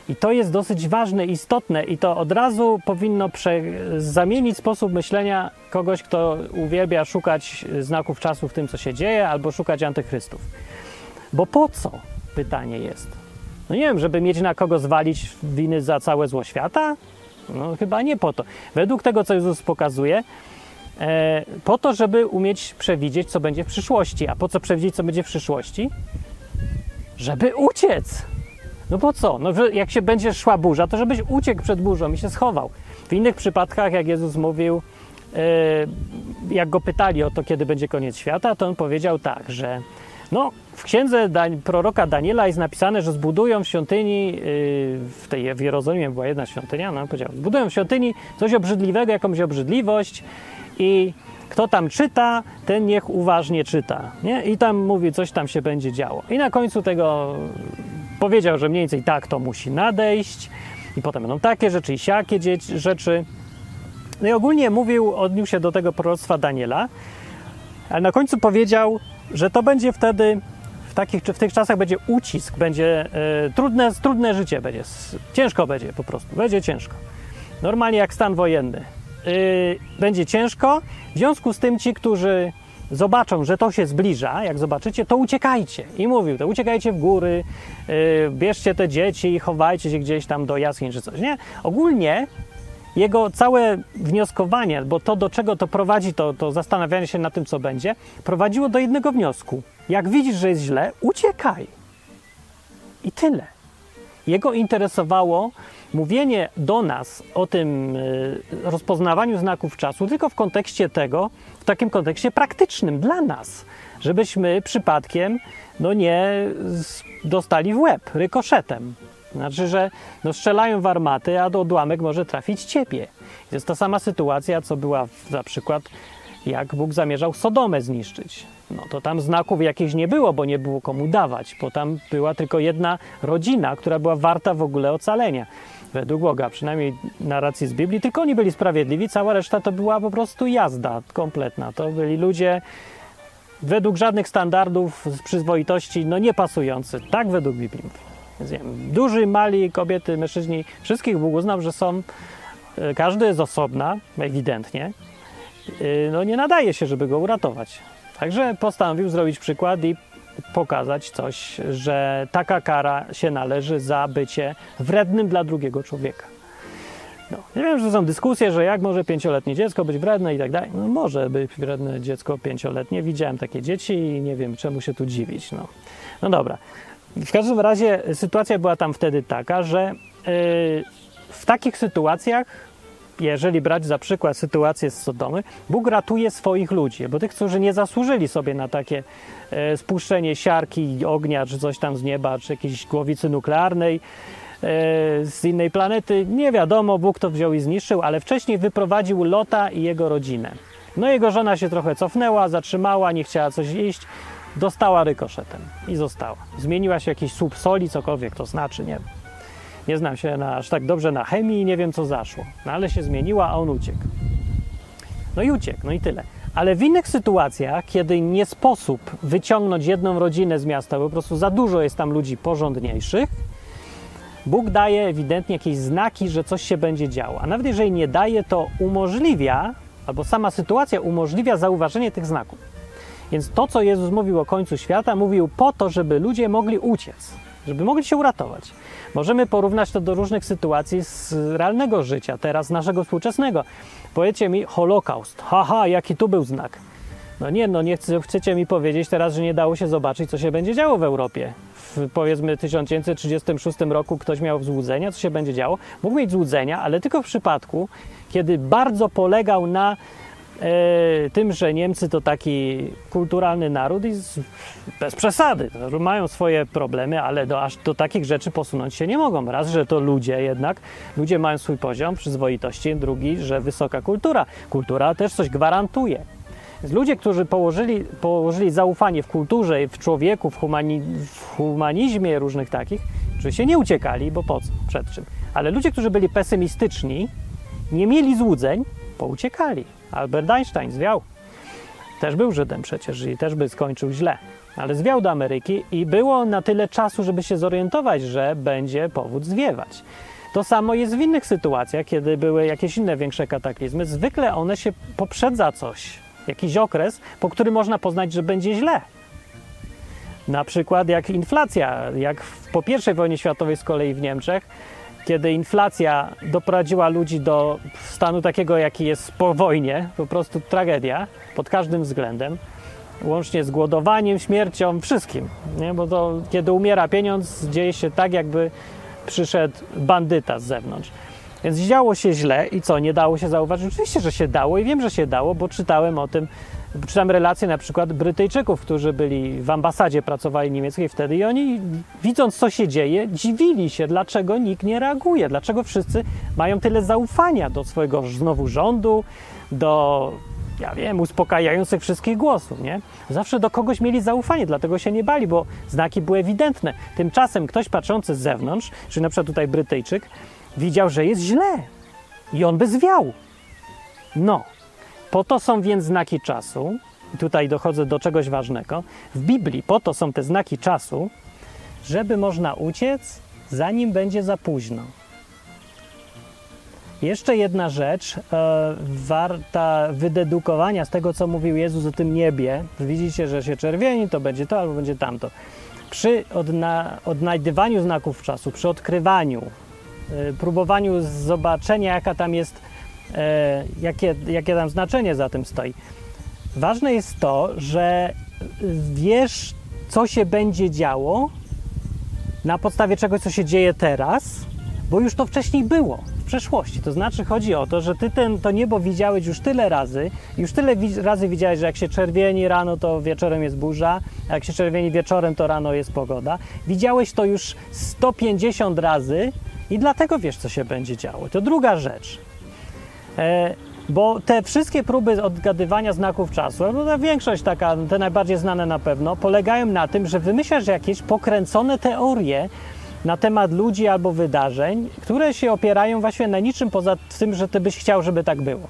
I to jest dosyć ważne, istotne i to od razu powinno prze... zamienić sposób myślenia kogoś, kto uwielbia szukać znaków czasu w tym, co się dzieje, albo szukać antychrystów. Bo po co? Pytanie jest. No nie wiem, żeby mieć na kogo zwalić winy za całe zło świata? No chyba nie po to. Według tego, co Jezus pokazuje, e, po to, żeby umieć przewidzieć, co będzie w przyszłości. A po co przewidzieć, co będzie w przyszłości? Żeby uciec. No po co? No, jak się będzie szła burza, to żebyś uciekł przed burzą i się schował. W innych przypadkach, jak Jezus mówił, yy, jak go pytali o to, kiedy będzie koniec świata, to on powiedział tak, że no, w księdze proroka Daniela jest napisane, że zbudują w świątyni, yy, w tej w Jerozolimie była jedna świątynia, no powiedział, zbudują w świątyni coś obrzydliwego, jakąś obrzydliwość i kto tam czyta, ten niech uważnie czyta. Nie? I tam mówi, coś tam się będzie działo. I na końcu tego powiedział, że mniej więcej tak to musi nadejść i potem będą takie rzeczy i siakie rzeczy. No i ogólnie mówił, odniósł się do tego proroctwa Daniela, ale na końcu powiedział, że to będzie wtedy w, takich, w tych czasach będzie ucisk, będzie y, trudne, trudne życie, będzie, ciężko będzie po prostu, będzie ciężko. Normalnie jak stan wojenny. Y, będzie ciężko, w związku z tym ci, którzy zobaczą, że to się zbliża, jak zobaczycie, to uciekajcie. I mówił, to uciekajcie w góry, yy, bierzcie te dzieci i chowajcie się gdzieś tam do jaskiń czy coś, nie? Ogólnie jego całe wnioskowanie, bo to do czego to prowadzi, to, to zastanawianie się na tym, co będzie, prowadziło do jednego wniosku. Jak widzisz, że jest źle, uciekaj. I tyle. Jego interesowało mówienie do nas o tym y, rozpoznawaniu znaków czasu tylko w kontekście tego, w takim kontekście praktycznym dla nas, żebyśmy przypadkiem no nie dostali w łeb rykoszetem. Znaczy, że no strzelają w armaty, a odłamek może trafić ciebie. Jest ta sama sytuacja, co była w, na przykład jak Bóg zamierzał Sodomę zniszczyć. No to tam znaków jakichś nie było, bo nie było komu dawać, bo tam była tylko jedna rodzina, która była warta w ogóle ocalenia. Według Boga, przynajmniej narracji z Biblii, tylko oni byli sprawiedliwi, cała reszta to była po prostu jazda kompletna. To byli ludzie według żadnych standardów z przyzwoitości, no nie pasujący. Tak według Biblii. Więc wiem, duży, mali, kobiety, mężczyźni, wszystkich Bóg uznał, że są, e, każdy jest osobna, ewidentnie, y, no nie nadaje się, żeby go uratować. Także postanowił zrobić przykład i pokazać coś, że taka kara się należy za bycie wrednym dla drugiego człowieka. No, nie wiem, że są dyskusje, że jak może pięcioletnie dziecko być wredne i tak dalej. No może być wredne dziecko pięcioletnie. Widziałem takie dzieci i nie wiem, czemu się tu dziwić. No, no dobra. W każdym razie sytuacja była tam wtedy taka, że yy, w takich sytuacjach jeżeli brać za przykład sytuację z Sodomy, Bóg ratuje swoich ludzi, bo tych, którzy nie zasłużyli sobie na takie e, spuszczenie siarki, ognia, czy coś tam z nieba, czy jakiejś głowicy nuklearnej e, z innej planety, nie wiadomo, Bóg to wziął i zniszczył, ale wcześniej wyprowadził Lota i jego rodzinę. No jego żona się trochę cofnęła, zatrzymała, nie chciała coś jeść, dostała rykoszetem i została. Zmieniła się jakiś słup soli, cokolwiek to znaczy, nie wiem. Nie znam się na, aż tak dobrze na chemii i nie wiem, co zaszło. No ale się zmieniła, a on uciekł. No i uciekł, no i tyle. Ale w innych sytuacjach, kiedy nie sposób wyciągnąć jedną rodzinę z miasta, bo po prostu za dużo jest tam ludzi porządniejszych, Bóg daje ewidentnie jakieś znaki, że coś się będzie działo. A nawet jeżeli nie daje, to umożliwia, albo sama sytuacja umożliwia zauważenie tych znaków. Więc to, co Jezus mówił o końcu świata, mówił po to, żeby ludzie mogli uciec, żeby mogli się uratować. Możemy porównać to do różnych sytuacji z realnego życia, teraz naszego współczesnego. Powiedzcie mi, Holokaust. Haha, jaki tu był znak? No nie, no nie chcecie mi powiedzieć teraz, że nie dało się zobaczyć, co się będzie działo w Europie. W powiedzmy 1936 roku ktoś miał złudzenia, co się będzie działo. Mógł mieć złudzenia, ale tylko w przypadku, kiedy bardzo polegał na tym, że Niemcy to taki kulturalny naród i z, bez przesady. No, mają swoje problemy, ale do, aż do takich rzeczy posunąć się nie mogą. Raz, że to ludzie jednak, ludzie mają swój poziom przyzwoitości, drugi, że wysoka kultura. Kultura też coś gwarantuje. Więc ludzie, którzy położyli, położyli zaufanie w kulturze, w człowieku, w, humani, w humanizmie różnych takich, oczywiście nie uciekali, bo po co, przed czym. Ale ludzie, którzy byli pesymistyczni, nie mieli złudzeń, pouciekali. Albert Einstein zwiał. Też był Żydem przecież i też by skończył źle. Ale zwiał do Ameryki i było na tyle czasu, żeby się zorientować, że będzie powód zwiewać. To samo jest w innych sytuacjach, kiedy były jakieś inne większe kataklizmy. Zwykle one się poprzedza coś, jakiś okres, po którym można poznać, że będzie źle. Na przykład jak inflacja, jak po I wojnie światowej z kolei w Niemczech, kiedy inflacja doprowadziła ludzi do stanu takiego, jaki jest po wojnie, po prostu tragedia pod każdym względem, łącznie z głodowaniem, śmiercią, wszystkim. Nie? Bo to, kiedy umiera pieniądz, dzieje się tak, jakby przyszedł bandyta z zewnątrz. Więc działo się źle i co, nie dało się zauważyć? Oczywiście, że się dało i wiem, że się dało, bo czytałem o tym, czytam relacje na przykład Brytyjczyków, którzy byli w ambasadzie, pracowali niemieckiej wtedy i oni widząc, co się dzieje, dziwili się, dlaczego nikt nie reaguje, dlaczego wszyscy mają tyle zaufania do swojego znowu rządu, do, ja wiem, uspokajających wszystkich głosów, nie? Zawsze do kogoś mieli zaufanie, dlatego się nie bali, bo znaki były ewidentne. Tymczasem ktoś patrzący z zewnątrz, czy na przykład tutaj Brytyjczyk, widział, że jest źle i on by zwiał. No, po to są więc znaki czasu. I tutaj dochodzę do czegoś ważnego. W Biblii po to są te znaki czasu, żeby można uciec, zanim będzie za późno. Jeszcze jedna rzecz, e, warta wydedukowania z tego, co mówił Jezus o tym niebie. Widzicie, że się czerwieni, to będzie to albo będzie tamto. Przy odna- odnajdywaniu znaków czasu, przy odkrywaniu, y, próbowaniu zobaczenia, jaka tam jest e, jakie, jakie tam znaczenie za tym stoi. Ważne jest to, że wiesz, co się będzie działo na podstawie czegoś, co się dzieje teraz, bo już to wcześniej było w przeszłości. To znaczy chodzi o to, że ty ten, to niebo widziałeś już tyle razy, już tyle razy widziałeś, że jak się czerwieni rano, to wieczorem jest burza, a jak się czerwieni wieczorem, to rano jest pogoda. Widziałeś to już 150 razy i dlatego wiesz, co się będzie działo. To druga rzecz. E, bo te wszystkie próby odgadywania znaków czasu, no większość taka, te najbardziej znane na pewno, polegają na tym, że wymyślasz jakieś pokręcone teorie na temat ludzi albo wydarzeń, które się opierają właśnie na niczym poza tym, że ty byś chciał, żeby tak było.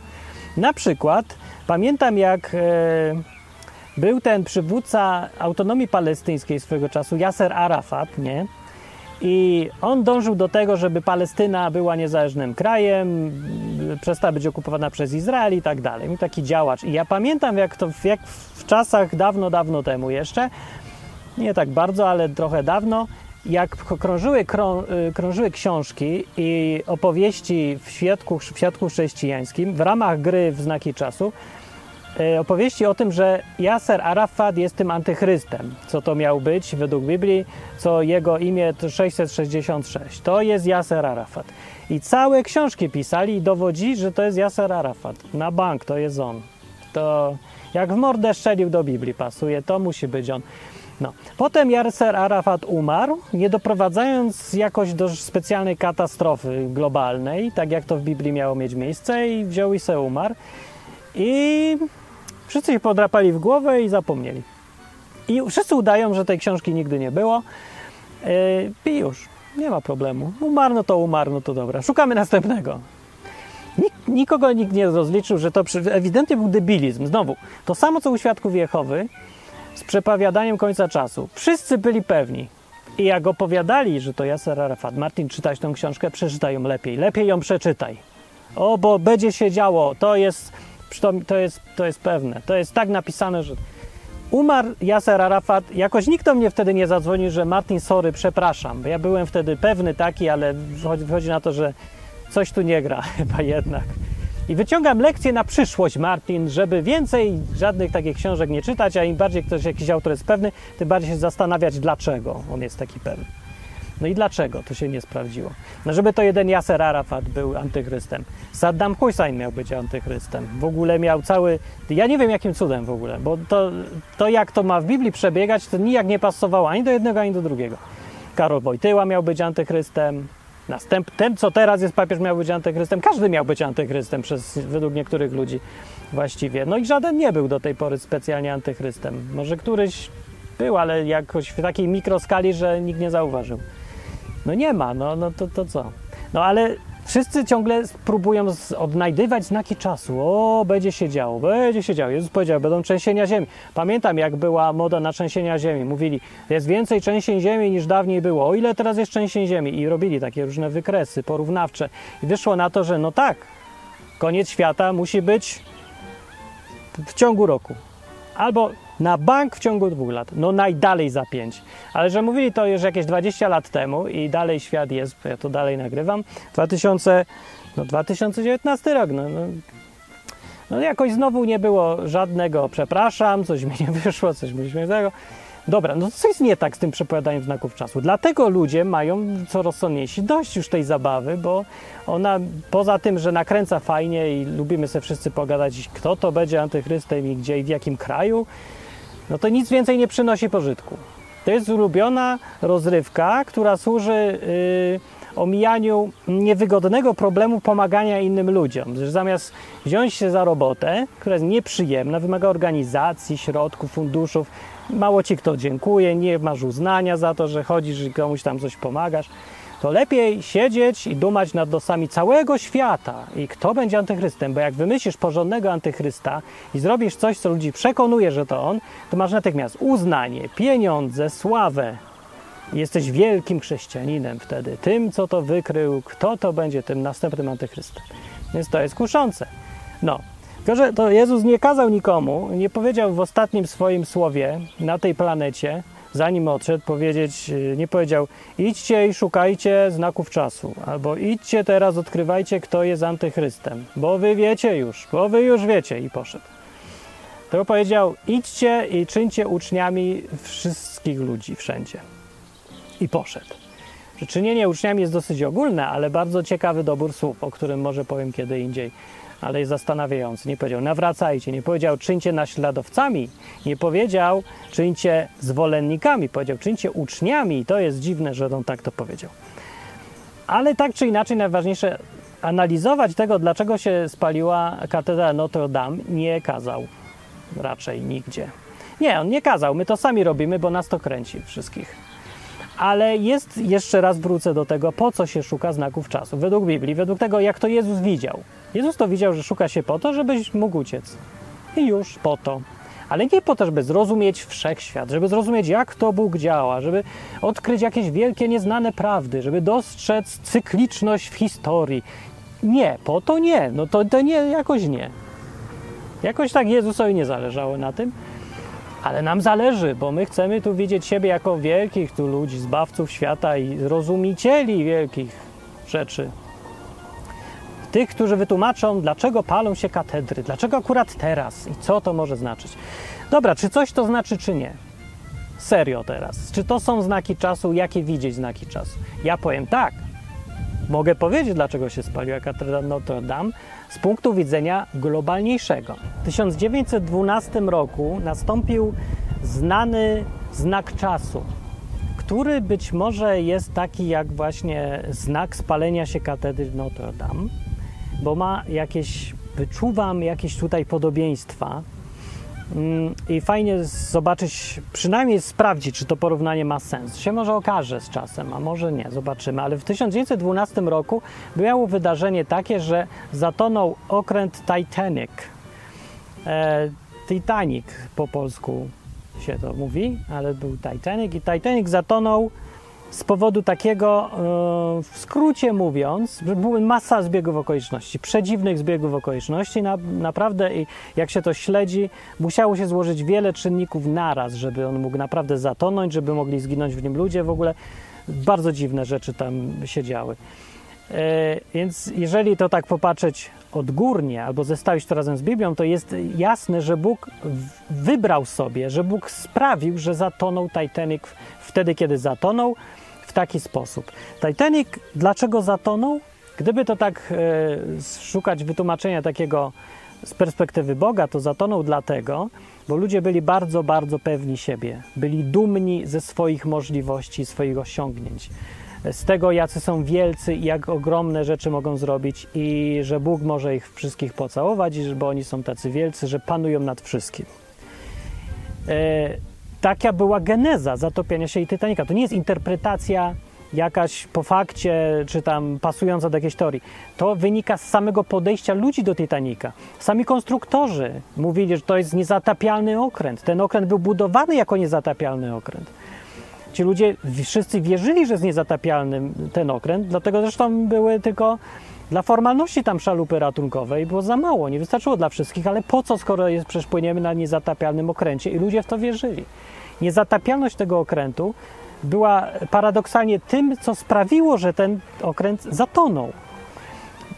Na przykład pamiętam jak e, był ten przywódca autonomii palestyńskiej swego czasu, Yasser Arafat, nie? I on dążył do tego, żeby Palestyna była niezależnym krajem, przestała być okupowana przez Izrael i tak dalej. Był taki działacz. I ja pamiętam, jak to jak w czasach dawno, dawno temu jeszcze, nie tak bardzo, ale trochę dawno, jak krążyły, krą, y, krążyły książki i opowieści w świadku, w świadku chrześcijańskim w ramach gry w znaki czasu, opowieści o tym, że Yasser Arafat jest tym antychrystem. Co to miał być według Biblii, co jego imię to 666. To jest Yasser Arafat. I całe książki pisali i dowodzili, że to jest Yasser Arafat. Na bank to jest on. To jak w mordę strzelił do Biblii pasuje, to musi być on. No. Potem Yasser Arafat umarł, nie doprowadzając jakoś do specjalnej katastrofy globalnej, tak jak to w Biblii miało mieć miejsce i wziął i se umarł. I wszyscy się podrapali w głowę i zapomnieli. I wszyscy udają, że tej książki nigdy nie było. Yy, I już, nie ma problemu. Umarł, no to umarł, no to dobra. Szukamy następnego. Nik, nikogo nikt nie rozliczył, że to ewidentnie był debilizm. Znowu, to samo co u Świadków Jehowy z przepowiadaniem końca czasu. Wszyscy byli pewni. I jak opowiadali, że to Yasser Arafat, Martin, czytać tą książkę, przeczytaj ją lepiej. Lepiej ją przeczytaj. O, bo będzie się działo. To jest, to, to jest, to jest pewne. To jest tak napisane, że umarł Yasser Arafat. Jakoś nikt do mnie wtedy nie zadzwonił, że Martin, sorry, przepraszam. Bo ja byłem wtedy pewny taki, ale wychodzi, na to, że coś tu nie gra chyba jednak. I wyciągam lekcję na przyszłość, Martin, żeby więcej żadnych takich książek nie czytać, a im bardziej ktoś, jakiś autor jest pewny, tym bardziej się zastanawiać, dlaczego on jest taki pewny. No i dlaczego to się nie sprawdziło? No żeby to jeden Yasser Arafat był antychrystem. Saddam Hussein miał być antychrystem. W ogóle miał cały... Ja nie wiem jakim cudem w ogóle, bo to, to jak to ma w Biblii przebiegać, to nijak nie pasowało ani do jednego, ani do drugiego. Karol Wojtyła miał być antychrystem, Następ, ten, co teraz jest papież, miał być antychrystem. Każdy miał być antychrystem przez, według niektórych ludzi właściwie. No i żaden nie był do tej pory specjalnie antychrystem. Może któryś był, ale jakoś w takiej mikroskali, że nikt nie zauważył. No nie ma, no, no to, to co? No ale wszyscy ciągle próbują odnajdywać znaki czasu. O, będzie się działo, będzie się działo. Jezus powiedział, będą trzęsienia ziemi. Pamiętam, jak była moda na trzęsienia ziemi. Mówili, jest więcej trzęsień ziemi niż dawniej było. O ile teraz jest trzęsień ziemi? I robili takie różne wykresy porównawcze. I wyszło na to, że no tak, koniec świata musi być w ciągu roku. Albo na bank w ciągu dwóch lat. No najdalej za pięć. Ale że mówili to już jakieś 20 lat temu i dalej świat jest, ja to dalej nagrywam, 2000, no 2019 rok, no, no, no jakoś znowu nie było żadnego przepraszam, coś mi nie wyszło, coś mi śmiesznego. Dobra, no co jest nie tak z tym przepowiadaniem znaków czasu? Dlatego ludzie mają co rozsądniejsi dość już tej zabawy, bo ona poza tym, że nakręca fajnie i lubimy sobie wszyscy pogadać, kto to będzie antychrystem i gdzie i w jakim kraju, no to nic więcej nie przynosi pożytku. To jest ulubiona rozrywka, która służy yy, omijaniu niewygodnego problemu pomagania innym ludziom. Że zamiast wziąć się za robotę, która jest nieprzyjemna, wymaga organizacji, środków, funduszów, mało ci kto dziękuje, nie masz uznania za to, że chodzisz i komuś tam coś pomagasz, to lepiej siedzieć i dumać nad losami całego świata i kto będzie antychrystem, bo jak wymyślisz porządnego antychrysta i zrobisz coś, co ludzi przekonuje, że to on, to masz natychmiast uznanie, pieniądze, sławę. Jesteś wielkim chrześcijaninem wtedy, tym, co to wykrył, kto to będzie tym następnym antychrystem. Więc to jest kuszące. No, tylko że to Jezus nie kazał nikomu, nie powiedział w ostatnim swoim słowie na tej planecie, zanim odszedł, powiedzieć, y, nie powiedział idźcie i szukajcie znaków czasu, albo idźcie teraz, odkrywajcie, kto jest antychrystem, bo wy wiecie już, bo wy już wiecie i poszedł. To powiedział idźcie i czyńcie uczniami wszystkich ludzi wszędzie. I poszedł. Czynienie uczniami jest dosyć ogólne, ale bardzo ciekawy dobór słów, o którym może powiem kiedy indziej, ale jest zastanawiający. Nie powiedział nawracajcie, nie powiedział czyńcie naśladowcami, nie powiedział czyńcie zwolennikami, powiedział czyńcie uczniami. To jest dziwne, że on tak to powiedział. Ale tak czy inaczej, najważniejsze analizować tego, dlaczego się spaliła katedra Notre Dame, nie kazał raczej nigdzie. Nie, on nie kazał, my to sami robimy, bo nas to kręci wszystkich. Ale jest, jeszcze raz wrócę do tego, po co się szuka znaków czasu. Według Biblii, według tego, jak to Jezus widział. Jezus to widział, że szuka się po to, żebyś mógł uciec. I już po to. Ale nie po to, żeby zrozumieć wszechświat, żeby zrozumieć, jak to Bóg działa, żeby odkryć jakieś wielkie, nieznane prawdy, żeby dostrzec cykliczność w historii. Nie, po to nie. No to, to nie, jakoś nie. Jakoś tak Jezusowi nie zależało na tym. Ale nam zależy, bo my chcemy tu widzieć siebie jako wielkich tu ludzi, zbawców świata i rozumicieli wielkich rzeczy. Tych, którzy wytłumaczą, dlaczego palą się katedry, dlaczego akurat teraz i co to może znaczyć. Dobra, czy coś to znaczy, czy nie? Serio teraz. Czy to są znaki czasu? Jakie widzieć znaki czasu? Ja powiem tak. Mogę powiedzieć, dlaczego się spaliła katedra Notre Dame z punktu widzenia globalniejszego. W 1912 roku nastąpił znany znak czasu, który być może jest taki jak właśnie znak spalenia się katedry Notre Dame, bo ma jakieś, wyczuwam jakieś tutaj podobieństwa. Mm, I fajnie zobaczyć, przynajmniej sprawdzić, czy to porównanie ma sens. Się może okaże z czasem, a może nie, zobaczymy. Ale w 1912 roku miało wydarzenie takie, że zatonął okręt Titanic. E, Titanic po polsku się to mówi, ale był Titanic i Titanic zatonął z powodu takiego, e, w skrócie mówiąc, masa zbiegów okoliczności, przedziwnych zbiegów okoliczności, na, naprawdę jak się to śledzi, musiało się złożyć wiele czynników naraz, żeby on mógł naprawdę zatonąć, żeby mogli zginąć w nim ludzie, w ogóle bardzo dziwne rzeczy tam się działy. E, więc jeżeli to tak popatrzeć odgórnie albo zestawić to razem z Biblią, to jest jasne, że Bóg wybrał sobie, że Bóg sprawił, że zatonął Titanic wtedy, kiedy zatonął, w taki sposób. Titanic dlaczego zatonął? Gdyby to tak e, szukać wytłumaczenia takiego z perspektywy Boga, to zatonął dlatego, bo ludzie byli bardzo, bardzo pewni siebie, byli dumni ze swoich możliwości, swoich osiągnięć z tego, jacy są wielcy i jak ogromne rzeczy mogą zrobić i że Bóg może ich wszystkich pocałować, że oni są tacy wielcy, że panują nad wszystkim. E, taka była geneza zatopienia się i Titanica. To nie jest interpretacja jakaś po fakcie, czy tam pasująca do jakiejś teorii. To wynika z samego podejścia ludzi do Titanica. Sami konstruktorzy mówili, że to jest niezatapialny okręt. Ten okręt był budowany jako niezatapialny okręt. Ci ludzie wszyscy wierzyli, że jest niezatapialny ten okręt, dlatego zresztą były tylko dla formalności tam szalupy ratunkowe i było za mało, nie wystarczyło dla wszystkich, ale po co, skoro jest, przecież płyniemy na niezatapialnym okręcie i ludzie w to wierzyli. Niezatapialność tego okrętu była paradoksalnie tym, co sprawiło, że ten okręt zatonął.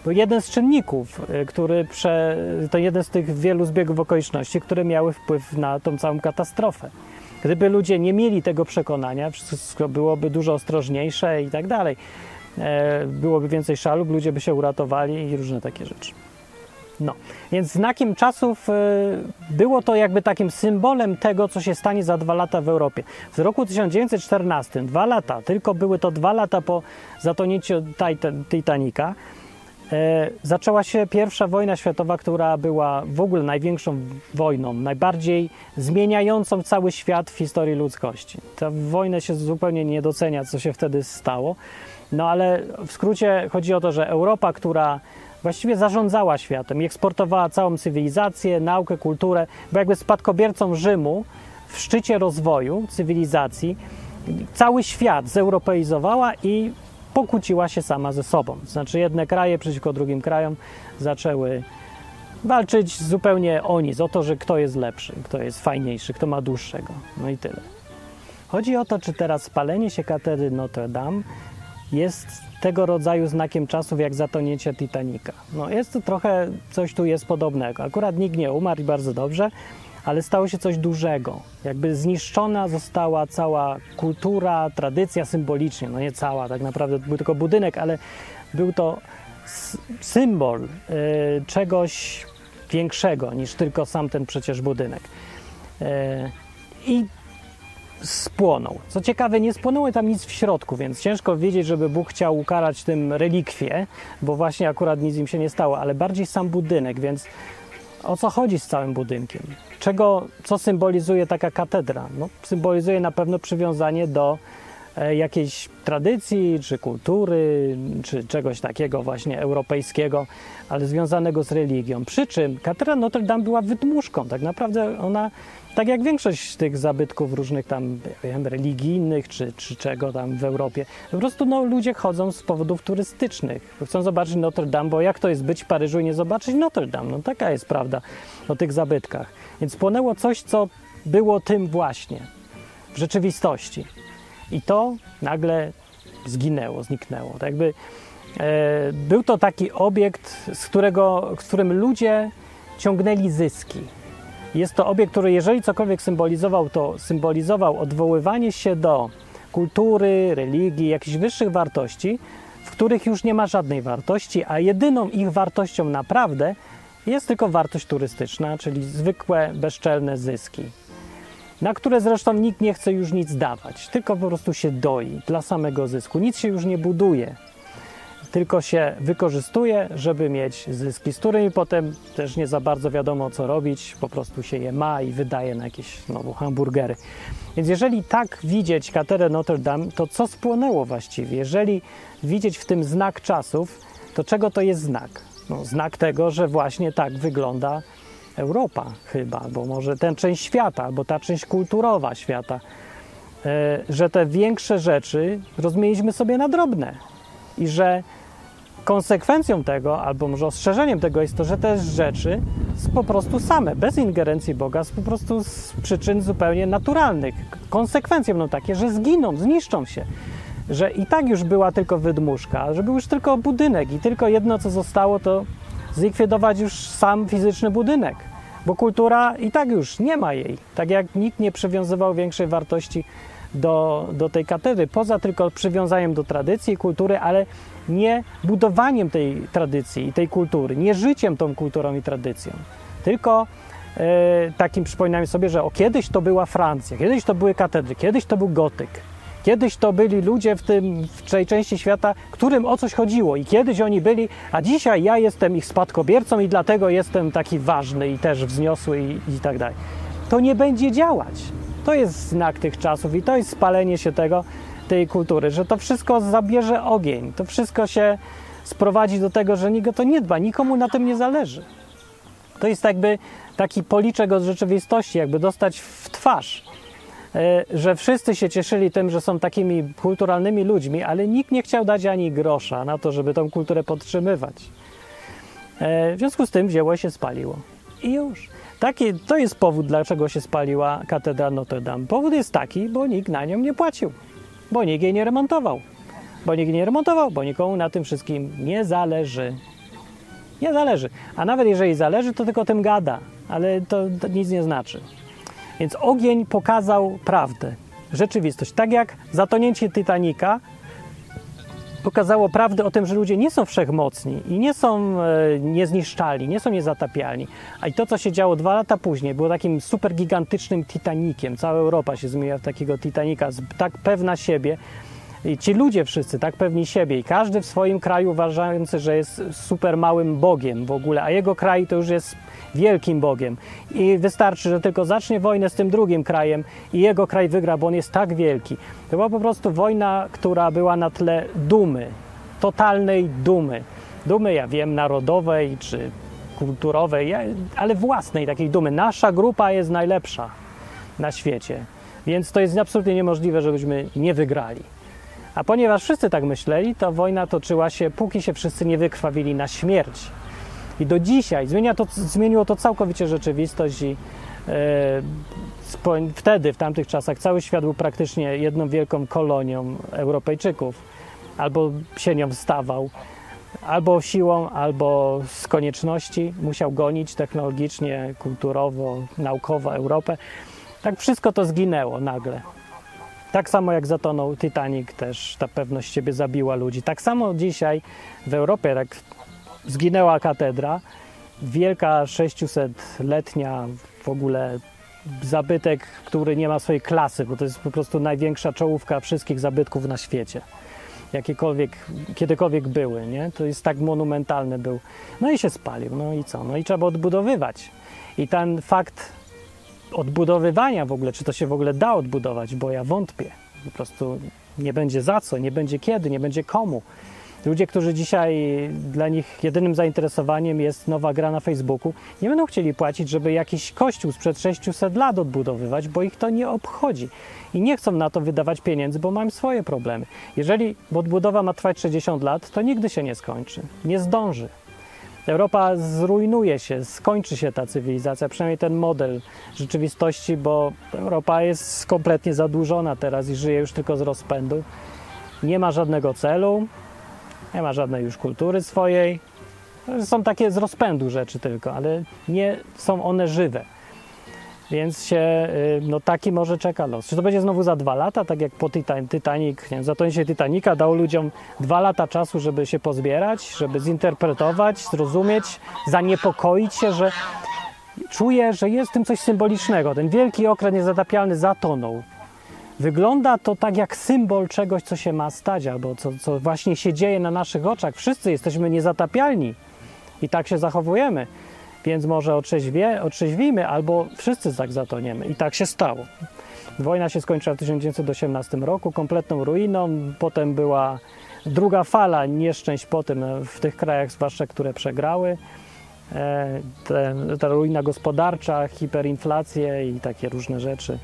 Był jeden z czynników, y, który prze, to jeden z tych wielu zbiegów okoliczności, które miały wpływ na tą całą katastrofę. Gdyby ludzie nie mieli tego przekonania, wszystko byłoby dużo ostrożniejsze i tak dalej. E, byłoby więcej szalub, ludzie by się uratowali i różne takie rzeczy. No, więc znakiem czasów e, było to jakby takim symbolem tego, co się stanie za dwa lata w Europie. W roku 1914, dwa lata, tylko były to dwa lata po zatonięciu Titanica, zaczęła się pierwsza wojna światowa, która była w ogóle największą wojną, najbardziej zmieniającą cały świat w historii ludzkości. Ta wojna się zupełnie nie docenia, co się wtedy stało. No ale w skrócie chodzi o to, że Europa, która właściwie zarządzała światem i eksportowała całą cywilizację, naukę, kulturę, była jakby spadkobiercą Rzymu w szczycie rozwoju cywilizacji, cały świat zeuropeizowała i pokłóciła się sama ze sobą. Znaczy jedne kraje przeciwko drugim krajom zaczęły walczyć zupełnie o nic, o to, że kto jest lepszy, kto jest fajniejszy, kto ma dłuższego. No i tyle. Chodzi o to, czy teraz spalenie się katedry Notre Dame jest tego rodzaju znakiem czasów jak zatonięcie Titanica. No jest to trochę, coś tu jest podobnego. Akurat nikt nie umarł i bardzo dobrze, ale stało się coś dużego. Jakby zniszczona została cała kultura, tradycja symbolicznie. No nie cała, tak naprawdę był tylko budynek, ale był to symbol y, czegoś większego niż tylko sam ten przecież budynek. Y, I spłonął. Co ciekawe, nie spłonęło tam nic w środku, więc ciężko wiedzieć, żeby Bóg chciał ukarać tym relikwie, bo właśnie akurat nic im się nie stało, ale bardziej sam budynek, więc o co chodzi z całym budynkiem? Czego, co symbolizuje taka katedra? No, symbolizuje na pewno przywiązanie do e, jakiejś tradycji, czy kultury, czy czegoś takiego właśnie europejskiego, ale związanego z religią. Przy czym katedra Notre Dame była wydmuszką. Tak naprawdę ona, tak jak większość tych zabytków różnych tam nie wiem, religijnych, czy, czy czego tam w Europie, po prostu no, ludzie chodzą z powodów turystycznych. Chcą zobaczyć Notre Dame, bo jak to jest być w Paryżu i nie zobaczyć Notre Dame? No taka jest prawda o tych zabytkach. Więc płonęło coś, co było tym właśnie w rzeczywistości. I to nagle zginęło, zniknęło. Tak jakby e, był to taki obiekt, z, którego, z którym ludzie ciągnęli zyski. Jest to obiekt, który jeżeli cokolwiek symbolizował, to symbolizował odwoływanie się do kultury, religii, jakichś wyższych wartości, w których już nie ma żadnej wartości, a jedyną ich wartością naprawdę jest tylko wartość turystyczna, czyli zwykłe, bezczelne zyski na które zresztą nikt nie chce już nic dawać, tylko po prostu się doi dla samego zysku. Nic się już nie buduje, tylko się wykorzystuje, żeby mieć zyski, z którymi potem też nie za bardzo wiadomo co robić, po prostu się je ma i wydaje na jakieś znowu hamburgery. Więc jeżeli tak widzieć katedrę Notre Dame, to co spłonęło właściwie? Jeżeli widzieć w tym znak czasów, to czego to jest znak? No, znak tego, że właśnie tak wygląda Europa chyba, bo może ten część świata, albo ta część kulturowa świata, e, że te większe rzeczy rozmieniliśmy sobie na drobne i że konsekwencją tego, albo może ostrzeżeniem tego jest to, że te rzeczy po prostu same, bez ingerencji Boga, po prostu z przyczyn zupełnie naturalnych. Konsekwencje będą takie, że zginą, zniszczą się. Że i tak już była tylko wydmuszka, że był już tylko budynek i tylko jedno, co zostało, to zlikwidować już sam fizyczny budynek, bo kultura i tak już nie ma jej. Tak jak nikt nie przywiązywał większej wartości do, do tej katedry, poza tylko przywiązaniem do tradycji kultury, ale nie budowaniem tej tradycji i tej kultury, nie życiem tą kulturą i tradycją, tylko e, takim przypominaniem sobie, że o, kiedyś to była Francja, kiedyś to były katedry, kiedyś to był gotyk, Kiedyś to byli ludzie w, tym, w tej części świata, którym o coś chodziło i kiedyś oni byli, a dzisiaj ja jestem ich spadkobiercą i dlatego jestem taki ważny i też wzniosły i, i tak dalej. To nie będzie działać. To jest znak tych czasów i to jest spalenie się tego, tej kultury, że to wszystko zabierze ogień, to wszystko się sprowadzi do tego, że nikt o to nie dba, nikomu na tym nie zależy. To jest jakby taki policzek od rzeczywistości, jakby dostać w twarz e, że wszyscy się cieszyli tym, że są takimi kulturalnymi ludźmi, ale nikt nie chciał dać ani grosza na to, żeby tą kulturę podtrzymywać. E, W związku z tym wzięło się spaliło. I już. Taki, to jest powód, dlaczego się spaliła katedra Notre Dame. Powód jest taki, bo nikt na nią nie płacił, bo nikt jej nie remontował. Bo nikt nie remontował, bo nikomu na tym wszystkim nie zależy. Nie zależy. A nawet jeżeli zależy, to tylko tym gada, ale to, to nic nie znaczy. Więc ogień pokazał prawdę, rzeczywistość. Tak jak zatonięcie Titanica pokazało prawdę o tym, że ludzie nie są wszechmocni i nie są e, niezniszczalni, nie są niezatapialni. A i to, co się działo dwa lata później, było takim super gigantycznym Titanikiem. Cała Europa się zmieniła w takiego Titanika, tak pewna siebie. I ci ludzie wszyscy tak pewni siebie i każdy w swoim kraju uważający, że jest super małym Bogiem w ogóle, a jego kraj to już jest wielkim Bogiem. I wystarczy, że tylko zacznie wojnę z tym drugim krajem i jego kraj wygra, bo on jest tak wielki. To była po prostu wojna, która była na tle dumy, totalnej dumy. Dumy, ja wiem, narodowej czy kulturowej, ale własnej takiej dumy. Nasza grupa jest najlepsza na świecie, więc to jest absolutnie niemożliwe, żebyśmy nie wygrali. A ponieważ wszyscy tak myśleli, to wojna toczyła się, póki się wszyscy nie wykrwawili na śmierć. I do dzisiaj zmienia to, zmieniło to całkowicie rzeczywistość i e, wtedy, w tamtych czasach, cały świat był praktycznie jedną wielką kolonią Europejczyków. Albo się nią wstawał, albo siłą, albo z konieczności musiał gonić technologicznie, kulturowo, naukowo Europę. Tak wszystko to zginęło nagle. Tak samo jak zatonął Titanic też, ta pewność siebie zabiła ludzi. Tak samo dzisiaj w Europie, jak zginęła katedra, wielka 600-letnia w ogóle zabytek, który nie ma swojej klasy, bo to jest po prostu największa czołówka wszystkich zabytków na świecie. Jakiekolwiek, kiedykolwiek były, nie? To jest tak monumentalny był. No i się spalił, no i co? No i trzeba odbudowywać. I ten fakt odbudowywania w ogóle, czy to się w ogóle da odbudować, bo ja wątpię. Po prostu nie będzie za co, nie będzie kiedy, nie będzie komu. Ludzie, którzy dzisiaj dla nich jedynym zainteresowaniem jest nowa gra na Facebooku, nie będą chcieli płacić, żeby jakiś kościół sprzed 600 lat odbudowywać, bo ich to nie obchodzi. I nie chcą na to wydawać pieniędzy, bo mają swoje problemy. Jeżeli odbudowa ma trwać 60 lat, to nigdy się nie skończy. Nie zdąży. Europa zrujnuje się, skończy się ta cywilizacja, przynajmniej ten model rzeczywistości, bo Europa jest kompletnie zadłużona teraz i żyje już tylko z rozpędu. Nie ma żadnego celu, nie ma żadnej już kultury swojej. Są takie z rozpędu rzeczy tylko, ale nie są one żywe. Więc się, y, no taki może czeka los. Czy to będzie znowu za dwa lata, tak jak po Titan Titanic, nie zatonięcie Titanica dało ludziom dwa lata czasu, żeby się pozbierać, żeby zinterpretować, zrozumieć, zaniepokoić się, że czuję, że jest w tym coś symbolicznego. Ten wielki okręt niezatapialny zatonął. Wygląda to tak jak symbol czegoś, co się ma stać, albo co, co właśnie się dzieje na naszych oczach. Wszyscy jesteśmy niezatapialni i tak się zachowujemy. Więc może otrzeźwie, otrzeźwimy, albo wszyscy tak zatoniemy. I tak się stało. Wojna się skończyła w 1918 roku kompletną ruiną. Potem była druga fala nieszczęść po tym w tych krajach, zwłaszcza które przegrały. E, te, ta ruina gospodarcza, hiperinflacje i takie różne rzeczy.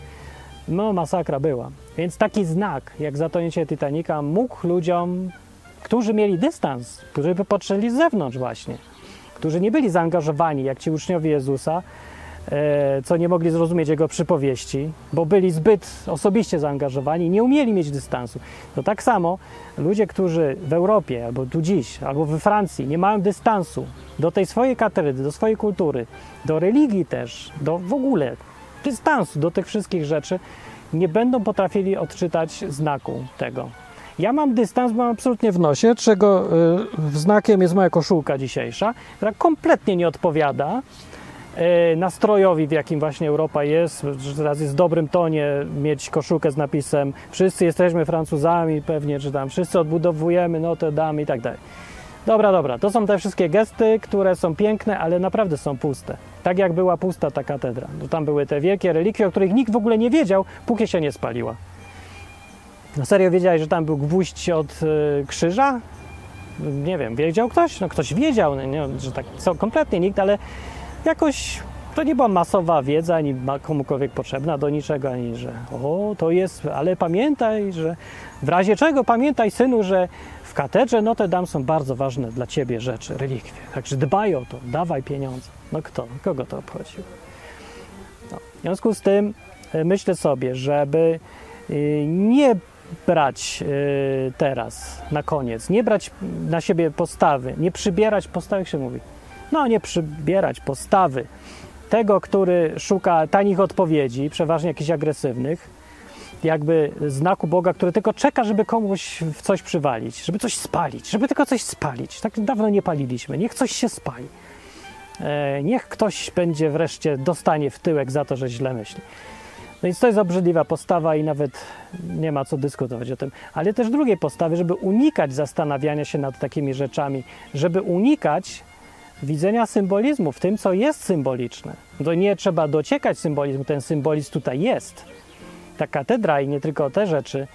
No, masakra była. Więc taki znak, jak zatonięcie Titanica, mógł ludziom, którzy mieli dystans, którzy by patrzyli z zewnątrz właśnie, którzy nie byli zaangażowani, jak ci uczniowie Jezusa, e, co nie mogli zrozumieć jego przypowieści, bo byli zbyt osobiście zaangażowani, nie umieli mieć dystansu. To tak samo ludzie, którzy w Europie, albo tu dziś, albo we Francji nie mają dystansu do tej swojej katedry, do swojej kultury, do religii też, do w ogóle dystansu do tych wszystkich rzeczy, nie będą potrafili odczytać znaku tego. Ja mam dystans, mam absolutnie w nosie, czego y, znakiem jest moja koszulka dzisiejsza, która kompletnie nie odpowiada y, nastrojowi, w jakim właśnie Europa jest. Że teraz jest w dobrym tonie mieć koszulkę z napisem wszyscy jesteśmy Francuzami, pewnie, czy tam wszyscy odbudowujemy Notre Dame i tak dalej. Dobra, dobra, to są te wszystkie gesty, które są piękne, ale naprawdę są puste. Tak jak była pusta ta katedra. No tam były te wielkie relikwie, o których nikt w ogóle nie wiedział, póki się nie spaliła. No serio wiedziałeś, że tam był gwóźdź od y, krzyża? Nie wiem, wiedział ktoś? No ktoś wiedział, no, nie, że tak co, kompletnie nikt, ale jakoś to nie była masowa wiedza, ani komukolwiek potrzebna do niczego, ani że o, to jest, ale pamiętaj, że w razie czego pamiętaj, synu, że katedrze Notre Dame są bardzo ważne dla ciebie rzeczy, relikwie. Także dbaj o to, dawaj pieniądze. No kto? Kogo to obchodzi? No. W związku z tym y, myślę sobie, żeby y, nie brać y, teraz, na koniec, nie brać na siebie postawy, nie przybierać postawy, jak się mówi, no nie przybierać postawy tego, który szuka tanich odpowiedzi, przeważnie jakichś agresywnych, jakby znaku Boga, który tylko czeka, żeby komuś w coś przywalić, żeby coś spalić, żeby tylko coś spalić. Tak dawno nie paliliśmy, niech coś się spali. E, niech ktoś będzie wreszcie dostanie w tyłek za to, że źle myśli. No więc to jest obrzydliwa postawa i nawet nie ma co dyskutować o tym. Ale też drugiej postawy, żeby unikać zastanawiania się nad takimi rzeczami, żeby unikać widzenia symbolizmu w tym, co jest symboliczne. To nie trzeba dociekać symbolizmu, ten symbolizm tutaj jest. Ta katedra i nie tylko te rzeczy,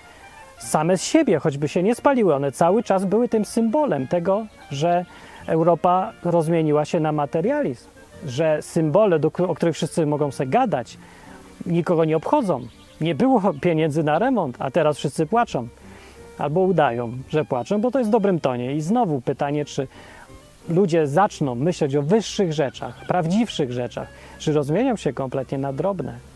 same z siebie, choćby się nie spaliły, one cały czas były tym symbolem tego, że Europa rozmieniła się na materializm, że symbole, do, o których wszyscy mogą sobie gadać, nikogo nie obchodzą. Nie było pieniędzy na remont, a teraz wszyscy płaczą. Albo udają, że płaczą, bo to jest w dobrym tonie. I znowu pytanie, czy ludzie zaczną myśleć o wyższych rzeczach, prawdziwszych rzeczach, czy rozmienią się kompletnie na drobne.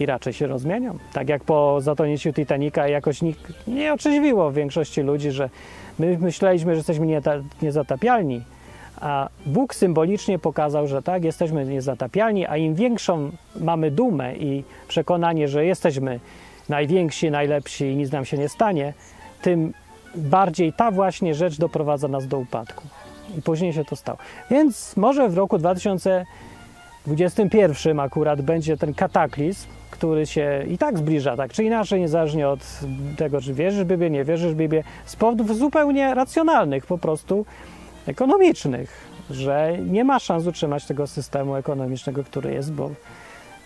I raczej się rozmienią. Tak jak po zatonięciu Titanica jakoś nikt nie otrzeźwiło większości ludzi, że my myśleliśmy, że jesteśmy niezatapialni, a Bóg symbolicznie pokazał, że tak, jesteśmy niezatapialni, a im większą mamy dumę i przekonanie, że jesteśmy najwięksi, najlepsi i nic nam się nie stanie, tym bardziej ta właśnie rzecz doprowadza nas do upadku. I później się to stało. Więc może w roku 2021 akurat będzie ten kataklizm, który się i tak zbliża, tak czy inaczej, niezależnie od tego, czy wierzysz w Biblię, nie wierzysz w Biblię, z powodów zupełnie racjonalnych, po prostu ekonomicznych, że nie ma szans utrzymać tego systemu ekonomicznego, który jest, bo,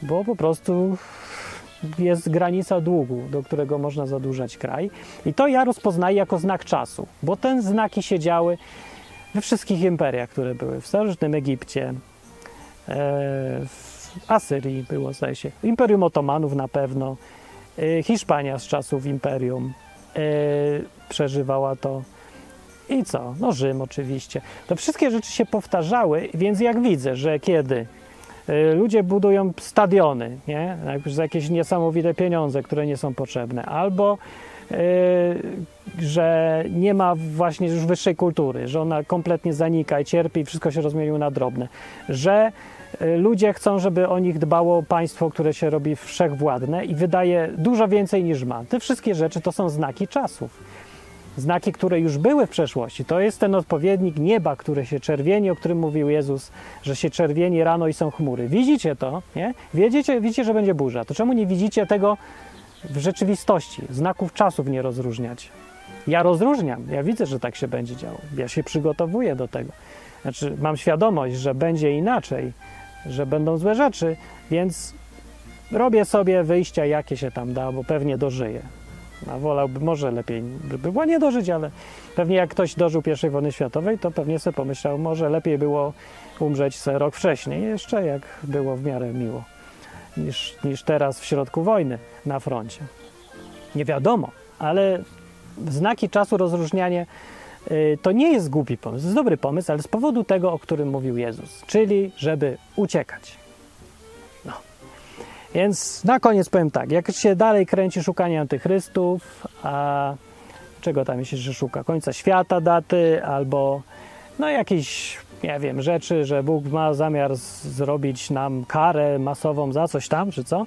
bo po prostu jest granica długu, do którego można zadłużać kraj. I to ja rozpoznaję jako znak czasu, bo te znaki się działy we wszystkich imperiach, które były w starożytnym Egipcie, e, w Asyrii było, zdaje się, Imperium Otomanów na pewno, e, Hiszpania z czasów Imperium e, przeżywała to. I co? No Rzym oczywiście. To wszystkie rzeczy się powtarzały, więc jak widzę, że kiedy y, ludzie budują stadiony, nie? Za jakieś niesamowite pieniądze, które nie są potrzebne, albo że nie ma właśnie już wyższej kultury, że ona kompletnie zanika i cierpi i wszystko się rozmieniło na drobne, że y, ludzie chcą, żeby o nich dbało państwo, które się robi wszechwładne i wydaje dużo więcej niż ma. Te wszystkie rzeczy to są znaki czasów znaki, które już były w przeszłości. To jest ten odpowiednik nieba, które się czerwieni, o którym mówił Jezus, że się czerwieni rano i są chmury. Widzicie to, nie? Widzicie, widzicie, że będzie burza. To czemu nie widzicie tego w rzeczywistości? Znaków czasów nie rozróżniać. Ja rozróżniam, ja widzę, że tak się będzie działo. Ja się przygotowuję do tego. Znaczy, mam świadomość, że będzie inaczej, że będą złe rzeczy, więc robię sobie wyjścia, jakie się tam da, bo pewnie dożyję. A wolałby, może lepiej by było nie dożyć, ale pewnie jak ktoś dożył I wojny światowej, to pewnie sobie pomyślał, może lepiej było umrzeć rok wcześniej, jeszcze jak było w miarę miło, niż, niż teraz w środku wojny na froncie. Nie wiadomo, ale znaki czasu, rozróżnianie y, to nie jest głupi pomysł, jest dobry pomysł, ale z powodu tego, o którym mówił Jezus, czyli żeby uciekać. Więc na koniec powiem tak, jak się dalej kręci szukanie antychrystów, a czego tam się szuka? Końca świata daty albo no jakieś, nie wiem, rzeczy, że Bóg ma zamiar zrobić nam karę masową za coś tam, czy co?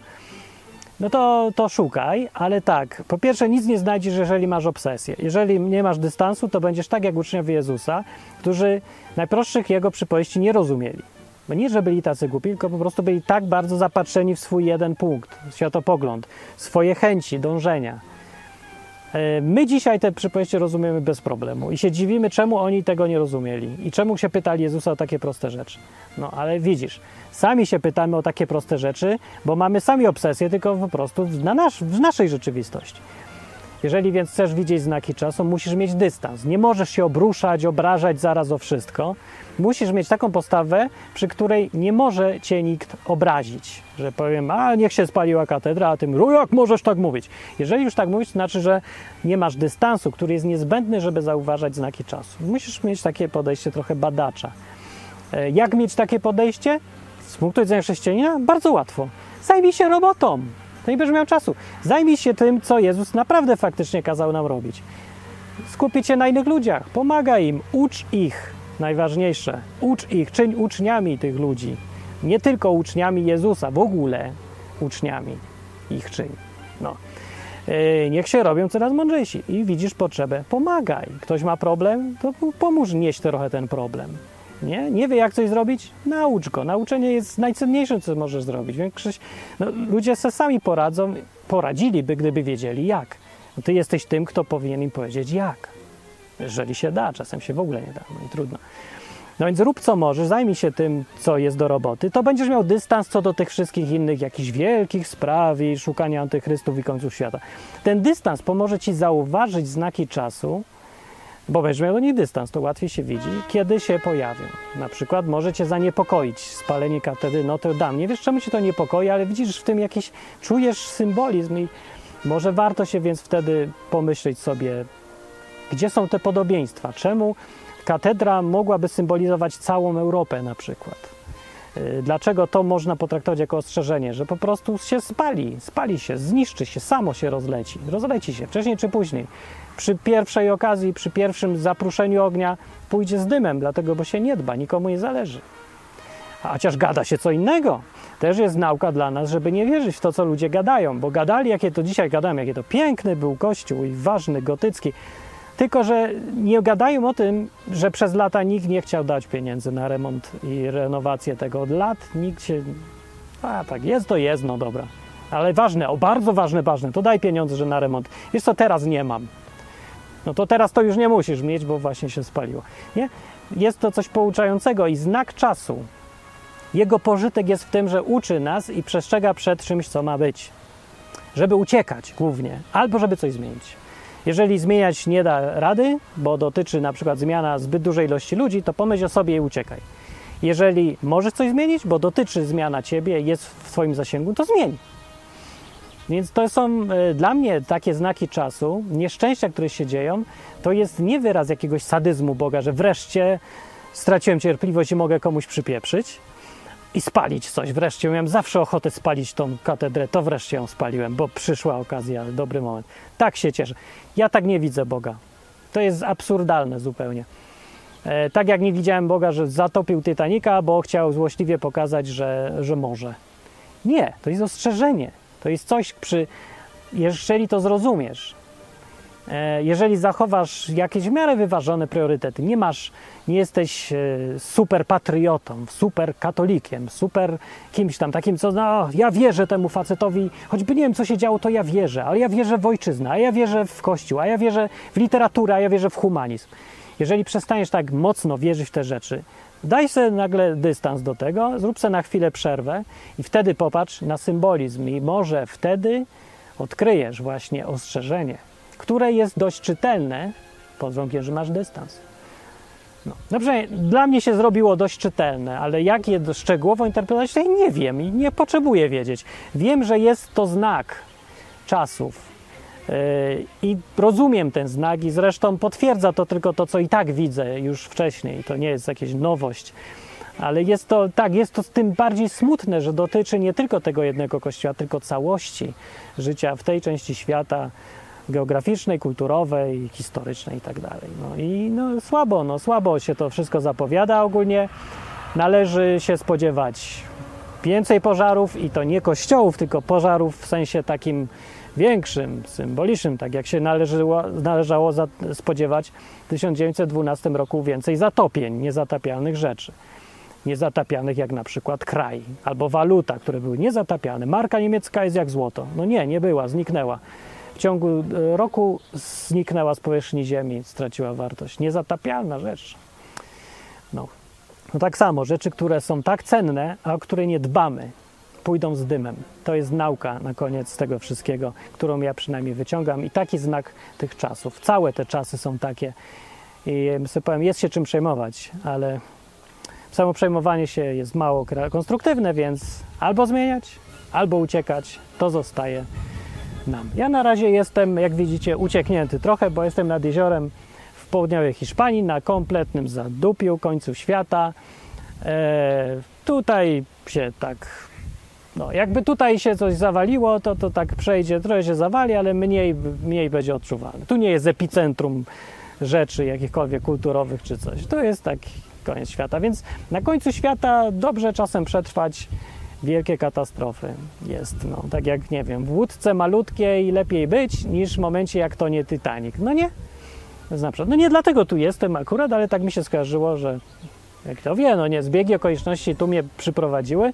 No to, to szukaj, ale tak, po pierwsze nic nie znajdziesz, jeżeli masz obsesję. Jeżeli nie masz dystansu, to będziesz tak jak uczniowie Jezusa, którzy najprostszych Jego przypowieści nie rozumieli. Bo nie, że byli tacy głupi, tylko po prostu byli tak bardzo zapatrzeni w swój jeden punkt, światopogląd, swoje chęci, dążenia. E, My dzisiaj te przypowieści rozumiemy bez problemu i się dziwimy, czemu oni tego nie rozumieli i czemu się pytali Jezusa o takie proste rzeczy. No ale widzisz, sami się pytamy o takie proste rzeczy, bo mamy sami obsesję, tylko po prostu na nasz, w naszej rzeczywistości. Jeżeli więc chcesz widzieć znaki czasu, musisz mieć dystans. Nie możesz się obruszać, obrażać zaraz o wszystko. Musisz mieć taką postawę, przy której nie może cię nikt obrazić. Że powiem, a niech się spaliła katedra, a tym, "O, jak możesz tak mówić? Jeżeli już tak mówisz, to znaczy, że nie masz dystansu, który jest niezbędny, żeby zauważać znaki czasu. Musisz mieć takie podejście trochę badacza. E, Jak mieć takie podejście? Z punktu widzenia chrześcijanina? Bardzo łatwo. Zajmij się robotą. To nie będziesz miał czasu. Zajmij się tym, co Jezus naprawdę faktycznie kazał nam robić. Skupić się na innych ludziach. Pomagaj im. Ucz ich. Najważniejsze. Ucz ich. Czyń uczniami tych ludzi. Nie tylko uczniami Jezusa, w ogóle uczniami ich czyń. No. Yy, niech się robią coraz mądrzejsi. I widzisz potrzebę, pomagaj. Ktoś ma problem, to pomóż nieść trochę ten problem. Nie? nie wie, jak coś zrobić? Naucz go. Nauczenie jest najcenniejszym, co możesz zrobić. Większość, no, ludzie se sami poradzą, poradziliby, gdyby wiedzieli jak. No, ty jesteś tym, kto powinien im powiedzieć jak. Jeżeli się da, czasem się w ogóle nie da, no i trudno. No więc rób co możesz, zajmij się tym, co jest do roboty, to będziesz miał dystans co do tych wszystkich innych jakichś wielkich spraw i szukania antychrystów i końców świata. Ten dystans pomoże ci zauważyć znaki czasu, bo do nich dystans, to łatwiej się widzi, kiedy się pojawią. Na przykład może cię zaniepokoić spalenie katedry Notre Dame. Nie wiesz, czemu cię to niepokoi, ale widzisz w tym jakiś, czujesz symbolizm i może warto się więc wtedy pomyśleć sobie, gdzie są te podobieństwa, czemu katedra mogłaby symbolizować całą Europę na przykład. Y, Dlaczego to można potraktować jako ostrzeżenie? Że po prostu się spali, spali się, zniszczy się, samo się rozleci. Rozleci się wcześniej czy później. Przy pierwszej okazji, przy pierwszym zapruszeniu ognia pójdzie z dymem, dlatego, bo się nie dba, nikomu nie zależy. A chociaż gada się co innego. Też jest nauka dla nas, żeby nie wierzyć w to, co ludzie gadają, bo gadali, jakie to dzisiaj gadają, jakie to piękny był kościół i ważny, gotycki. Tylko, że nie gadają o tym, że przez lata nikt nie chciał dać pieniędzy na remont i renowację tego. Od lat nikt się. A tak, jest to jest, no dobra. Ale ważne, o bardzo ważne, ważne, to daj pieniądze, że na remont. Wiesz co, teraz nie mam. No to teraz to już nie musisz mieć, bo właśnie się spaliło. Nie? Jest to coś pouczającego i znak czasu. Jego pożytek jest w tym, że uczy nas i przestrzega przed czymś, co ma być. Żeby uciekać głównie, albo żeby coś zmienić. Jeżeli zmieniać nie da rady, bo dotyczy na przykład zmiana zbyt dużej ilości ludzi, to pomyśl o sobie i uciekaj. Jeżeli możesz coś zmienić, bo dotyczy zmiana ciebie, jest w twoim zasięgu, to zmień. Więc to są e, dla mnie takie znaki czasu, nieszczęścia, które się dzieją, to jest nie wyraz jakiegoś sadyzmu Boga, że wreszcie straciłem cierpliwość i mogę komuś przypieprzyć i spalić coś. Wreszcie miałem zawsze ochotę spalić tą katedrę, to wreszcie ją spaliłem, bo przyszła okazja, dobry moment. Tak się cieszę. Ja tak nie widzę Boga. To jest absurdalne zupełnie. E, tak jak nie widziałem Boga, że zatopił Titanica, bo chciał złośliwie pokazać, że, że może. Nie, to jest ostrzeżenie. To jest coś przy. Jeżeli to zrozumiesz, e, jeżeli zachowasz jakieś w miarę wyważone priorytety, nie masz, nie jesteś e, super patriotą, super katolikiem, super kimś tam takim, co no, ja wierzę temu facetowi, choćby nie wiem, co się działo, to ja wierzę, ale ja wierzę w ojczyznę, a ja wierzę w kościół, a ja wierzę w literaturę, a ja wierzę w humanizm. Jeżeli przestaniesz tak mocno wierzyć w te rzeczy, daj sobie nagle dystans do tego, zrób sobie na chwilę przerwę i wtedy popatrz na symbolizm i może wtedy odkryjesz właśnie ostrzeżenie, które jest dość czytelne pod warunkiem, że masz dystans. No. Dobrze, dla mnie się zrobiło dość czytelne, ale jak je szczegółowo interpretować, to nie wiem i nie potrzebuję wiedzieć. Wiem, że jest to znak czasów, I rozumiem ten znak, i zresztą potwierdza to tylko to, co i tak widzę już wcześniej. To nie jest jakaś nowość, ale jest to tak, jest to tym bardziej smutne, że dotyczy nie tylko tego jednego kościoła, tylko całości życia w tej części świata geograficznej, kulturowej, historycznej i tak dalej. No i no, słabo, no słabo się to wszystko zapowiada ogólnie. Należy się spodziewać więcej pożarów i to nie kościołów, tylko pożarów w sensie takim większym, symbolicznym, tak jak się należało, należało spodziewać w 1912 roku więcej zatopień, niezatapialnych rzeczy. Niezatapialnych jak na przykład kraj albo waluta, które były niezatapialne. Marka niemiecka jest jak złoto. No nie, nie była, zniknęła. W ciągu e, roku zniknęła z powierzchni ziemi, straciła wartość. Niezatapialna rzecz. No. no tak samo, rzeczy, które są tak cenne, a o które nie dbamy, pójdą z dymem. To jest nauka na koniec tego wszystkiego, którą ja przynajmniej wyciągam i taki znak tych czasów. Całe te czasy są takie i sobie powiem, jest się czym przejmować, ale samo przejmowanie się jest mało konstruktywne, więc albo zmieniać, albo uciekać, to zostaje nam. Ja na razie jestem, jak widzicie, ucieknięty trochę, bo jestem nad jeziorem w południowej Hiszpanii, na kompletnym zadupiu, końcu świata. E, tutaj się tak no, jakby tutaj się coś zawaliło, to, to tak przejdzie, trochę się zawali, ale mniej, mniej będzie odczuwalne. Tu nie jest epicentrum rzeczy jakichkolwiek kulturowych czy coś. To jest tak koniec świata. Więc na końcu świata dobrze czasem przetrwać wielkie katastrofy. Jest, no, tak jak, nie wiem, w łódce malutkiej lepiej być niż w momencie jak to nie Titanic. No nie? Na no nie dlatego tu jestem akurat, ale tak mi się skojarzyło, że jak to wie, no nie, zbiegi okoliczności tu mnie przyprowadziły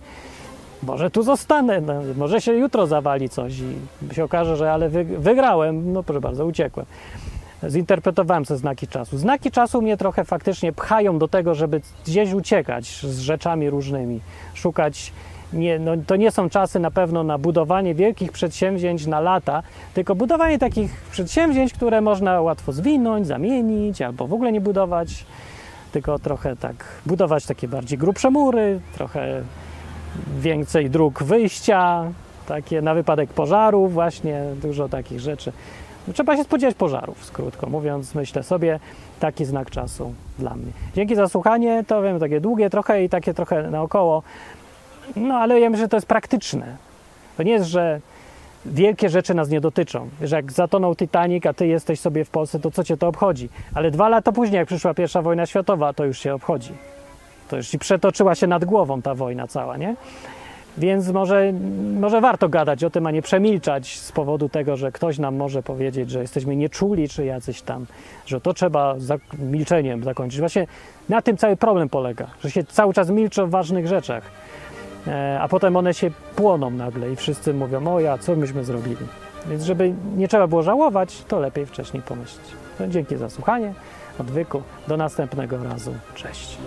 może tu zostanę, no, może się jutro zawali coś i się okaże, że ale wy, wygrałem, no proszę bardzo, uciekłem. Zinterpretowałem te znaki czasu. Znaki czasu mnie trochę faktycznie pchają do tego, żeby gdzieś uciekać z rzeczami różnymi, szukać. Nie, no, to nie są czasy na pewno na budowanie wielkich przedsięwzięć na lata, tylko budowanie takich przedsięwzięć, które można łatwo zwinąć, zamienić albo w ogóle nie budować, tylko trochę tak budować takie bardziej grubsze mury, trochę więcej dróg wyjścia, takie na wypadek pożarów, właśnie dużo takich rzeczy. Trzeba się spodziewać pożarów, krótko mówiąc, myślę sobie, taki znak czasu dla mnie. Dzięki za słuchanie, to wiem, takie długie trochę i takie trochę naokoło, no ale ja myślę, że to jest praktyczne. To nie jest, że wielkie rzeczy nas nie dotyczą. Że jak zatonął Titanic, a ty jesteś sobie w Polsce, to co cię to obchodzi? Ale dwa lata później, jak przyszła pierwsza wojna światowa, to już się obchodzi. To już ci przetoczyła się nad głową ta wojna cała, nie? Więc może, może warto gadać o tym, a nie przemilczać z powodu tego, że ktoś nam może powiedzieć, że jesteśmy nieczuli, czy jacyś tam, że to trzeba milczeniem zakończyć. Właśnie na tym cały problem polega, że się cały czas milczy o ważnych rzeczach, e, a potem one się płoną nagle i wszyscy mówią, o ja, co myśmy zrobili. Więc żeby nie trzeba było żałować, to lepiej wcześniej pomyśleć. No, dzięki za słuchanie, odwyku. Do następnego razu. Cześć.